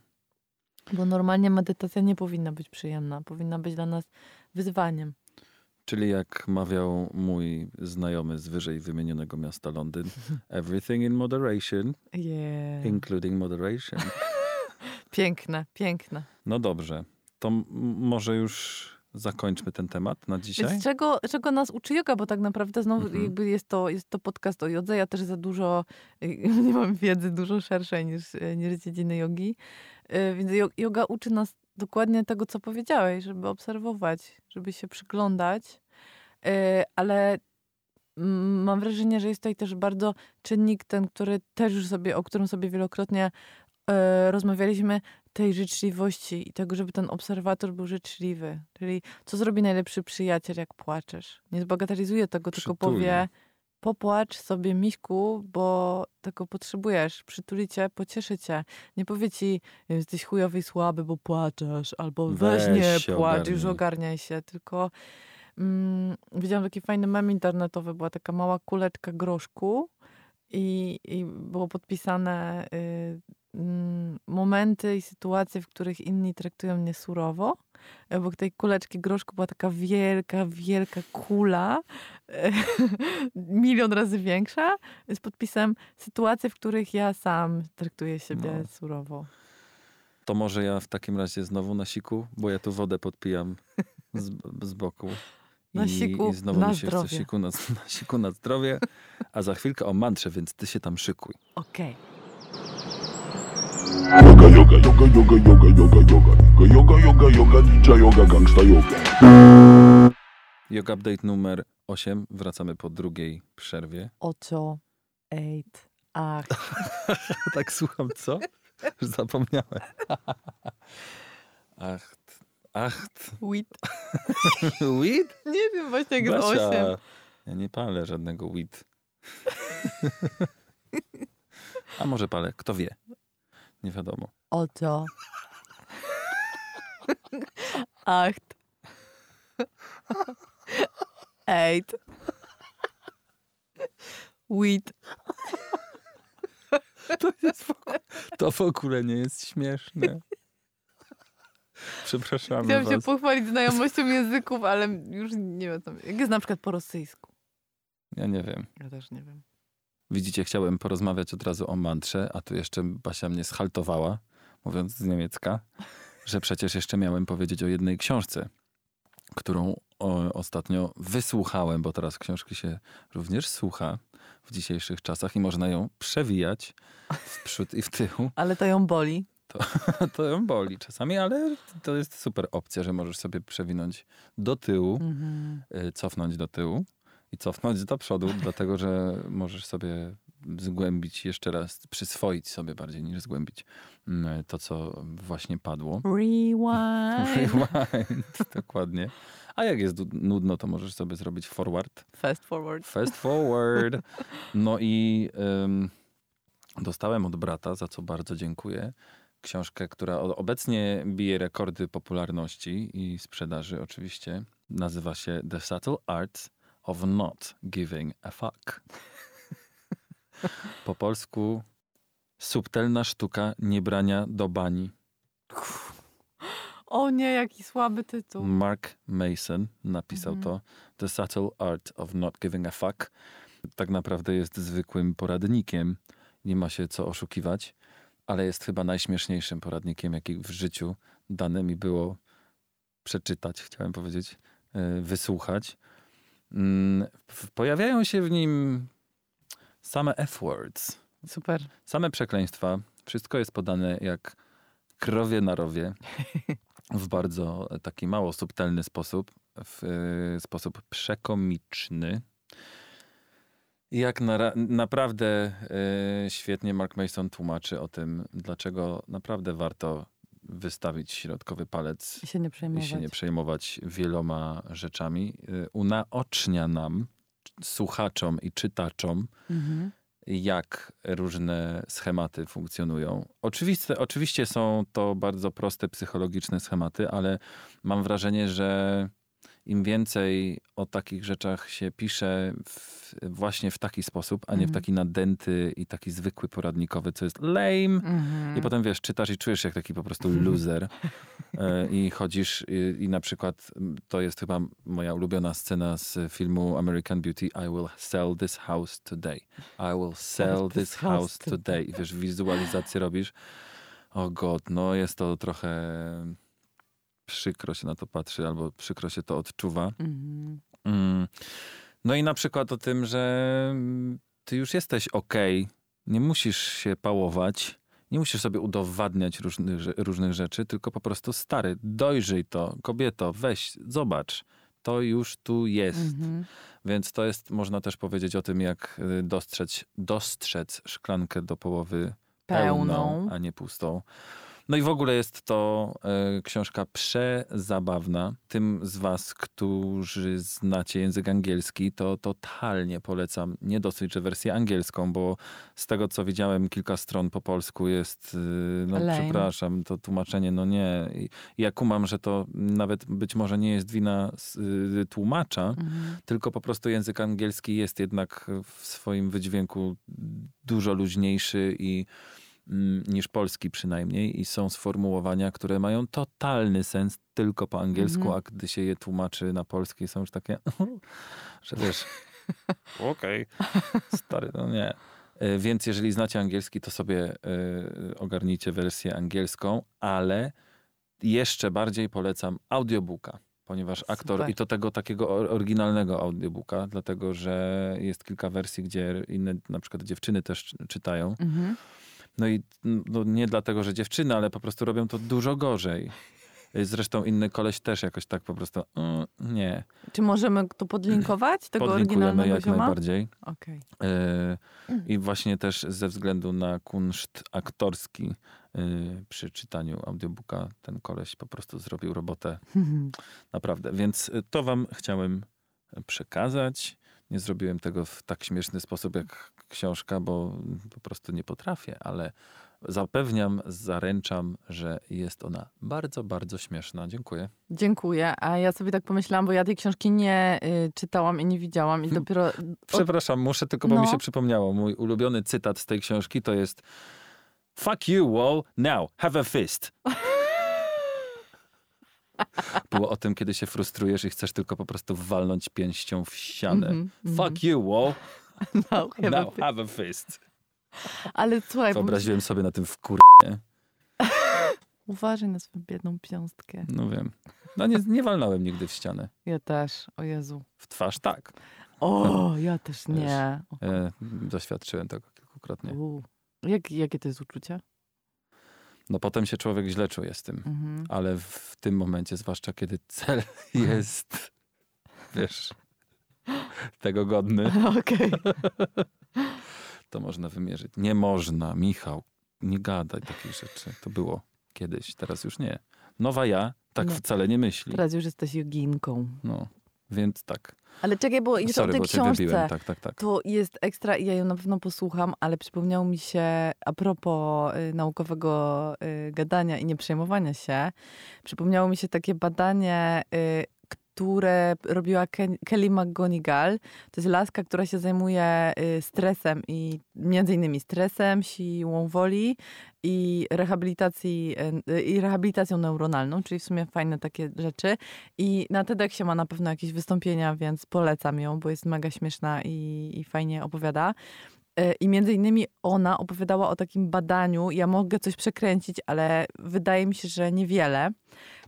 Bo normalnie medytacja nie powinna być przyjemna, powinna być dla nas wyzwaniem. Czyli jak mawiał mój znajomy z wyżej wymienionego miasta Londyn, everything in moderation, Yeah. including moderation. Piękne, piękne. No dobrze, to może już zakończmy ten temat na dzisiaj. Więc czego, czego nas uczy yoga, bo tak naprawdę znowu Mhm. jakby jest to, jest to podcast o jodze. Ja też za dużo, nie mam wiedzy dużo szerszej niż, niż dziedziny jogi. Y, Więc yoga uczy nas dokładnie tego, co powiedziałeś, żeby obserwować, żeby się przyglądać. Y, Ale mam wrażenie, że jest tutaj też bardzo czynnik ten, który też już sobie, o którym sobie wielokrotnie e, rozmawialiśmy, tej życzliwości i tego, żeby ten obserwator był życzliwy. Czyli co zrobi najlepszy przyjaciel, jak płaczesz? Nie zbagatelizuje tego, tylko Przytuli. powie popłacz sobie, miśku, bo tego potrzebujesz. Przytuli cię, pocieszy cię. Nie powie ci, jesteś chujowy i słaby, bo płaczesz, albo weź, Weź nie płacz, już ogarniaj się. Tylko mm, widziałam taki fajny mem internetowy, była taka mała kuleczka groszku i, i było podpisane y, momenty i sytuacje, w których inni traktują mnie surowo. Obok tej kuleczki groszku była taka wielka, wielka kula, milion razy większa, z podpisem sytuacje, w których ja sam traktuję siebie No. surowo. To może ja w takim razie znowu na siku, bo ja tu wodę podpijam z, z boku. Na I, siku I znowu na mi się chce zdrowie. siku na, na siku na zdrowie, a za chwilkę o mantrze, więc ty się tam szykuj. Okej. Yoga, yoga, yoga, yoga, yoga, yoga, yoga. Yoga, yoga, yoga, ninja yoga, gangsta yoga. Yoga Update numer 8. Wracamy po drugiej przerwie. Ocho, eight, ach. tak słucham, co? Już zapomniałem. Ach, ach, Wit. weed? Nie wiem właśnie jak jest Basia, osiem. ja nie palę żadnego weed. A może palę, kto wie. Nie wiadomo. Ocho. Acht. Eight. Wit. To, jest w ogóle, to w ogóle nie jest śmieszne. Przepraszamy Chciałam się was. pochwalić znajomością języków, ale już nie wiem. Jak jest na przykład po rosyjsku? Ja nie wiem. Ja też nie wiem. Widzicie, chciałem porozmawiać od razu o mantrze, a tu jeszcze Basia mnie schaltowała, mówiąc z niemiecka, że przecież jeszcze miałem powiedzieć o jednej książce, którą o, ostatnio wysłuchałem, bo teraz książki się również słucha w dzisiejszych czasach i można ją przewijać w przód i w tył. Ale to ją boli. To ją boli czasami, ale to jest super opcja, że możesz sobie przewinąć do tyłu, Mhm. y, cofnąć do tyłu i cofnąć do przodu, dlatego że możesz sobie zgłębić jeszcze raz, przyswoić sobie bardziej niż zgłębić mm, to, co właśnie padło. Rewind. Rewind, dokładnie. A jak jest nudno, to możesz sobie zrobić forward. Fast forward. Fast forward. No i ym, dostałem od brata, za co bardzo dziękuję, książkę, która obecnie bije rekordy popularności i sprzedaży oczywiście. Nazywa się The Subtle Art of Not Giving a Fuck. Po polsku subtelna sztuka niebrania do bani. O nie, jaki słaby tytuł. Mark Mason napisał Mhm. to. The Subtle Art of Not Giving a Fuck. Tak naprawdę jest zwykłym poradnikiem. Nie ma się co oszukiwać, ale jest chyba najśmieszniejszym poradnikiem, jaki w życiu dane mi było przeczytać, chciałem powiedzieć, e, wysłuchać. Mm, Pojawiają się w nim same F-words, Super. same przekleństwa. Wszystko jest podane jak krowie na rowie. W bardzo taki mało subtelny sposób. W e, sposób przekomiczny. I jak na, naprawdę e, świetnie Mark Mason tłumaczy o tym, dlaczego naprawdę warto wystawić środkowy palec I się nie przejmować. się nie przejmować wieloma rzeczami. E, Unaocznia nam, słuchaczom i czytaczom, Mhm. jak różne schematy funkcjonują. Oczywiście są to bardzo proste psychologiczne schematy, ale mam wrażenie, że im więcej o takich rzeczach się pisze w, właśnie w taki sposób, a nie w Mhm. taki nadęty i taki zwykły poradnikowy, co jest lame. Mhm. I potem wiesz, czytasz i czujesz się jak taki po prostu loser. E, I chodzisz i, i na przykład to jest chyba moja ulubiona scena z filmu American Beauty. I will sell this house today. I will sell this house today. I wiesz, wizualizację robisz. O god, no jest to trochę przykro się na to patrzy, albo przykro się to odczuwa. Mhm. Mm. No i na przykład o tym, że ty już jesteś okej, nie musisz się pałować, nie musisz sobie udowadniać różnych, różnych rzeczy, tylko po prostu stary, dojrzyj to, kobieto, weź, zobacz, to już tu jest. Mhm. Więc to jest, można też powiedzieć o tym, jak y, dostrzec, dostrzec szklankę do połowy pełną, Pełną. a nie pustą. No i w ogóle jest to e, książka przezabawna. Tym z was, którzy znacie język angielski, to totalnie polecam. Nie dosyć, że wersję angielską, bo z tego, co widziałem, kilka stron po polsku jest, y, no Lame. przepraszam, to tłumaczenie, no nie. Ja kumam, że to nawet być może nie jest wina y, tłumacza, Mhm. tylko po prostu język angielski jest jednak w swoim wydźwięku dużo luźniejszy i niż polski przynajmniej i są sformułowania, które mają totalny sens tylko po angielsku, Mhm. a gdy się je tłumaczy na polski są już takie, że wiesz, okej, stary, no nie. E, Więc jeżeli znacie angielski, to sobie e, ogarnijcie wersję angielską, ale jeszcze bardziej polecam audiobooka, ponieważ aktor, Super. i to tego takiego or- oryginalnego audiobooka, dlatego że jest kilka wersji, gdzie inne na przykład dziewczyny też czy- czytają. Mhm. No i no, nie dlatego, że dziewczyny, ale po prostu robią to dużo gorzej. Zresztą inny koleś też jakoś tak po prostu, mm, nie. Czy możemy to podlinkować, tego Podlinkujemy oryginalnego jak zioma? najbardziej. Okej. E, I właśnie też ze względu na kunszt aktorski e, przy czytaniu audiobooka ten koleś po prostu zrobił robotę naprawdę. Więc to wam chciałem przekazać. Nie zrobiłem tego w tak śmieszny sposób jak książka, bo po prostu nie potrafię, ale zapewniam, zaręczam, że jest ona bardzo, bardzo śmieszna. Dziękuję. Dziękuję. A ja sobie tak pomyślałam, bo ja tej książki nie y, czytałam i nie widziałam i dopiero... Od... Przepraszam, muszę tylko, bo mi No. się przypomniało. Mój ulubiony cytat z tej książki to jest Fuck you, wall. Now, have a fist. Było o tym, kiedy się frustrujesz i chcesz tylko po prostu walnąć pięścią w ścianę. Mhm, Fuck you, wall. No, chyba Now, ty. have a fist. Ale słuchaj, Wyobraziłem sobie na tym w kur... uważaj na swoją biedną piąstkę. No wiem. No nie, nie walnąłem nigdy w ścianę. Ja też, o Jezu. W twarz tak. O, ja też nie. O, E, doświadczyłem tego kilkukrotnie. u. Jak, jakie to jest uczucie? No potem się człowiek źle czuje z tym. Mhm. ale w tym momencie, zwłaszcza kiedy cel jest, wiesz, tego godny, Okej. to można wymierzyć. Nie można, Michał, nie gadaj takich rzeczy. To było kiedyś, teraz już nie. Nowa ja tak No. wcale nie myśli. Teraz już jesteś joginką. No, więc tak. Ale czekaj, bo o Sorry, tej bo cię książce. Tak, tak, tak. To jest ekstra i ja ją na pewno posłucham, ale przypomniało mi się a propos y, naukowego y, gadania i nieprzejmowania się, przypomniało mi się takie badanie, y, które robiła Ken, Kelly McGonigal. To jest laska, która się zajmuje y, stresem i między innymi stresem, siłą woli i, rehabilitacji, y, i rehabilitacją neuronalną, czyli w sumie fajne takie rzeczy. I na TEDxie ma na pewno jakieś wystąpienia, więc polecam ją, bo jest mega śmieszna i, i fajnie opowiada. Y, I między innymi ona opowiadała o takim badaniu. Ja mogę coś przekręcić, ale wydaje mi się, że niewiele.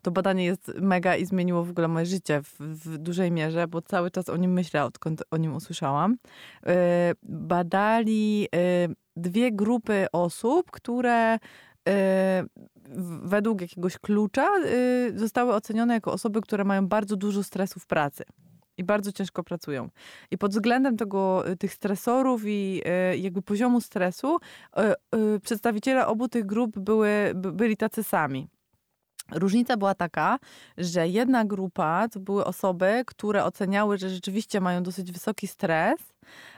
To badanie jest mega i zmieniło w ogóle moje życie w, w dużej mierze, bo cały czas o nim myślę, odkąd o nim usłyszałam. Y, Badali y, dwie grupy osób, które w- według jakiegoś klucza zostały ocenione jako osoby, które mają bardzo dużo stresu w pracy. I bardzo ciężko pracują. I pod względem tego, tych stresorów i jakby poziomu stresu, przedstawiciele obu tych grup były, by, byli tacy sami. Różnica była taka, że jedna grupa to były osoby, które oceniały, że rzeczywiście mają dosyć wysoki stres,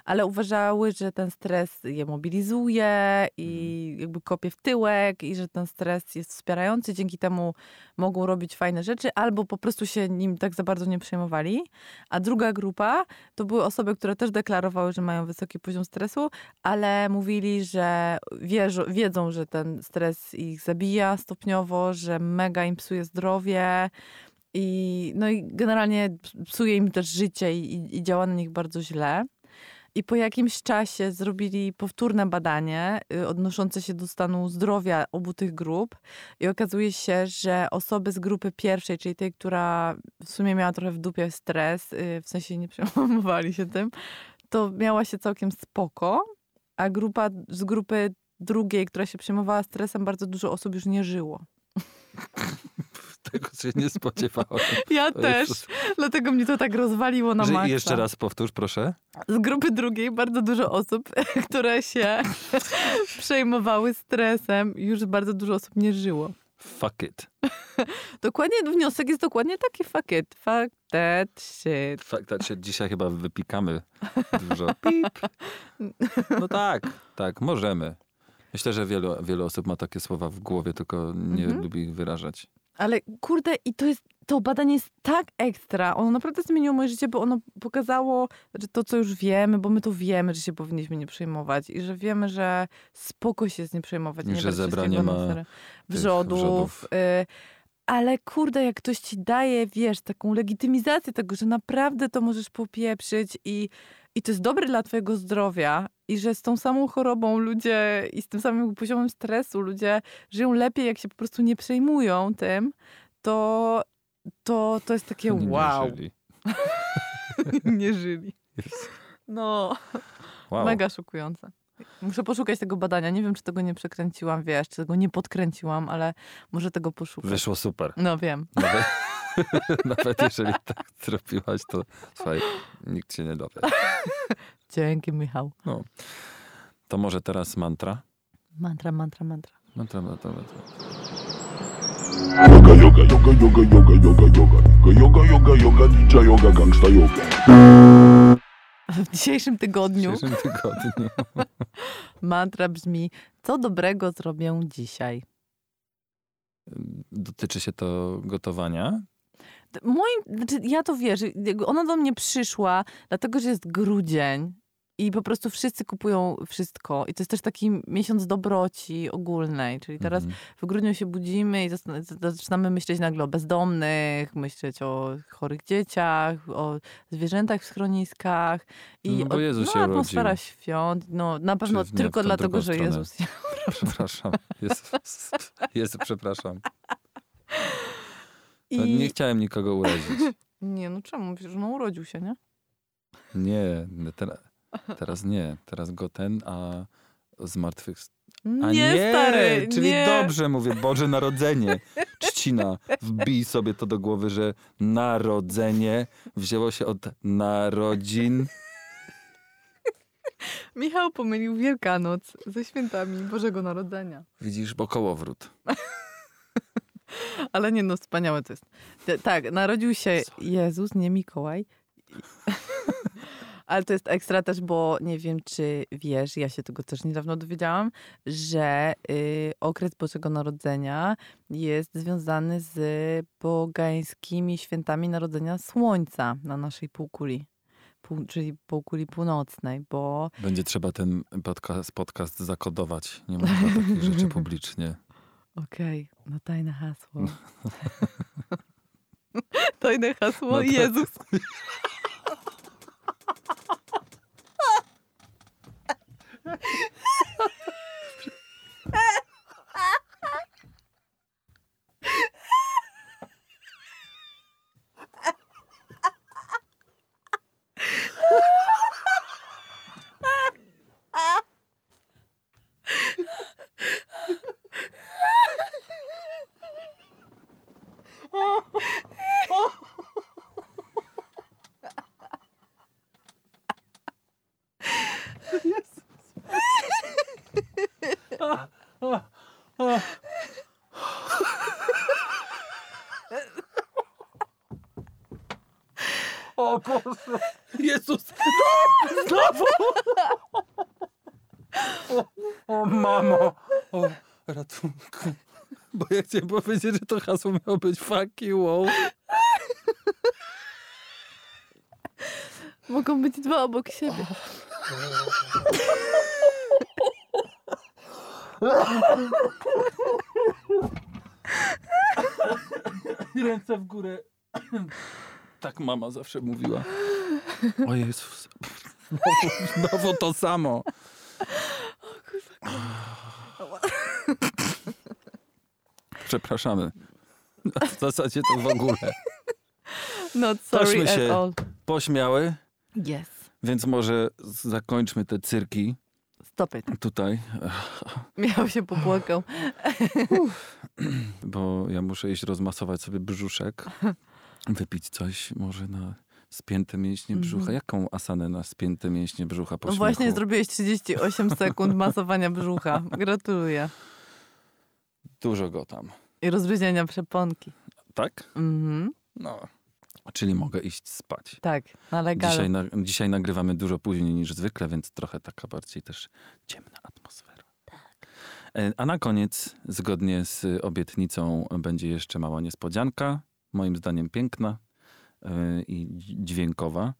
ale uważały, że ten stres je mobilizuje i jakby kopie w tyłek i że ten stres jest wspierający, dzięki temu mogą robić fajne rzeczy, albo po prostu się nim tak za bardzo nie przejmowali. A druga grupa to były osoby, które też deklarowały, że mają wysoki poziom stresu, ale mówili, że wierzą, wiedzą, że ten stres ich zabija stopniowo, że mega im psuje zdrowie. I, no i generalnie psuje im też życie i, i- i działa na nich bardzo źle. I po jakimś czasie zrobili powtórne badanie y, odnoszące się do stanu zdrowia obu tych grup. I okazuje się, że osoby z grupy pierwszej, czyli tej, która w sumie miała trochę w dupie stres, y, w sensie nie przejmowali się tym, to miała się całkiem spoko, a grupa z grupy drugiej, która się przejmowała stresem, bardzo dużo osób już nie żyło. Tego się nie spodziewałem. Ja O też, Jezus. dlatego mnie to tak rozwaliło na maksa. Jeszcze raz powtórz, proszę. z grupy drugiej bardzo dużo osób, które się przejmowały stresem, już bardzo dużo osób nie żyło. Fuck it. Dokładnie, wniosek jest dokładnie taki fuck it, fuck that shit. Fuck that shit. Dzisiaj chyba wypikamy dużo. Pip. No tak, tak, możemy. Myślę, że wielu, wielu osób ma takie słowa w głowie, tylko nie Mhm. lubi ich wyrażać. Ale kurde, i to jest, to badanie jest tak ekstra. Ono naprawdę zmieniło moje życie, bo ono pokazało, że to, co już wiemy, bo my to wiemy, że się powinniśmy nie przejmować i że wiemy, że spoko się z nie przejmować. I nie że zebranie ma wrzodów. wrzodów. Y, ale kurde, jak ktoś ci daje, wiesz, taką legitymizację tego, że naprawdę to możesz popieprzyć i, i to jest dobre dla twojego zdrowia i że z tą samą chorobą ludzie i z tym samym poziomem stresu ludzie żyją lepiej, jak się po prostu nie przejmują tym, to, to, to jest takie nie wow. żyli. nie żyli. Jest. No, Wow. mega szokujące. Muszę poszukać tego badania. Nie wiem, czy tego nie przekręciłam, wiesz, czy tego nie podkręciłam, ale może tego poszukać. Wyszło super. No wiem. nawet jeżeli tak zrobiłaś, to słuchaj, nikt się nie dowie. Dzięki, Michał. To może teraz mantra? Mantra, mantra, mantra. Mantra, mantra, mantra. Yoga, yoga, yoga, yoga, yoga, yoga, yoga. Yoga, yoga, yoga, ninja yoga, gangsta yoga. W dzisiejszym W tygodniu dzisiejszym tygodniu. mantra brzmi, co dobrego zrobię dzisiaj. Dotyczy się to gotowania. Moim, znaczy ja to jakby Ona do mnie przyszła, dlatego że jest grudzień i po prostu wszyscy kupują wszystko. I to jest też taki miesiąc dobroci ogólnej. Czyli teraz Mhm. w grudniu się budzimy i zaczynamy myśleć nagle o bezdomnych, myśleć o chorych dzieciach, o zwierzętach w schroniskach. I No bo o- Jezus no, się atmosfera świąt. No, na pewno tylko dlatego, że stronę. Jezus. Przepraszam. Jezus, Jezu, przepraszam. I... Nie chciałem nikogo urazić. Nie, no czemu? Przecież no urodził się, nie? Nie, nie, teraz, teraz nie. Teraz go ten, a zmartwych... A Nie, stary, czyli nie. dobrze mówię, Boże Narodzenie. Trzcina, wbij sobie to do głowy, że narodzenie wzięło się od narodzin. Michał pomylił Wielkanoc ze świętami Bożego Narodzenia. Widzisz, bo kołowrót. Ale nie no, wspaniałe to jest. Tak, narodził się. Jezus, nie Mikołaj. Ale to jest ekstra też, bo nie wiem, czy wiesz, ja się tego też niedawno dowiedziałam, że y, okres Bożego Narodzenia jest związany z pogańskimi świętami Narodzenia Słońca na naszej półkuli. Pół, czyli półkuli północnej, bo Będzie trzeba ten podcast, podcast zakodować. Nie można takich rzeczy publicznie. Okej, no tajne hasło. tajne hasło, No tak. Jezus. O Boże! Jezus! Znowu! O, o mamo! O, ratunku. Bo ja chciałem powiedzieć, że to hasło miało być fuck you, wow. Mogą być dwa obok siebie. Ręce w górę. Tak mama zawsze mówiła. O Jezus. Znowu, znowu to samo. Przepraszamy. W zasadzie to w ogóle. Not sorry Tośmy at się. all. Pośmiały, Yes. więc może zakończmy te cyrki Stop it. tutaj, Miał się popłakał. bo ja muszę iść rozmasować sobie brzuszek, wypić coś może na spięte mięśnie brzucha. Jaką asanę na spięte mięśnie brzucha po No śmiechu? właśnie zrobiłeś 38 sekund masowania brzucha. Gratuluję. Dużo go tam. I rozluźnienia przeponki. Tak? Mhm. No. Czyli mogę iść spać. Tak, na. Dzisiaj, na, dzisiaj nagrywamy dużo później niż zwykle, więc trochę taka bardziej też ciemna atmosfera. E, A na koniec, zgodnie z obietnicą, będzie jeszcze mała niespodzianka. Moim zdaniem piękna e, i dź- dźwiękowa.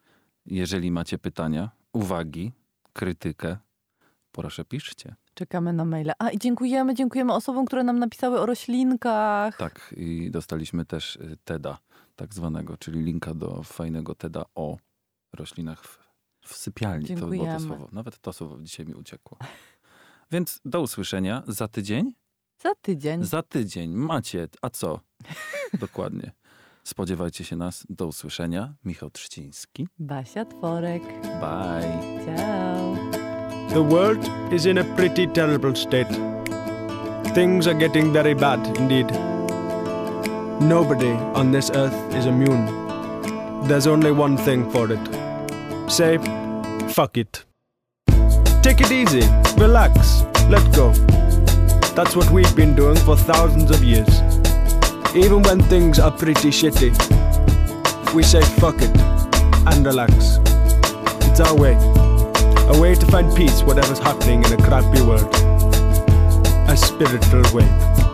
Jeżeli macie pytania, uwagi, krytykę, proszę piszcie. Czekamy na maile. A i dziękujemy, dziękujemy osobom, które nam napisały o roślinkach. Tak, i dostaliśmy też TEDa, tak zwanego, czyli linka do fajnego TEDa o roślinach w, w sypialni. To było to Dziękujemy. słowo. Nawet to słowo dzisiaj mi uciekło. Więc do usłyszenia za tydzień. Za tydzień. Za tydzień macie, a co? Dokładnie. Spodziewajcie się nas. Do usłyszenia. Michał Trzciński. Basia Tworek. Bye. Ciao. The world is in a pretty terrible state. Things are getting very bad indeed. Nobody on this earth is immune. There's only one thing for it say, fuck it. Take it easy, relax, let go. That's what we've been doing for thousands of years. Even when things are pretty shitty, we say fuck it and relax. It's our way. A way to find peace, whatever's happening in a crappy world. A spiritual way.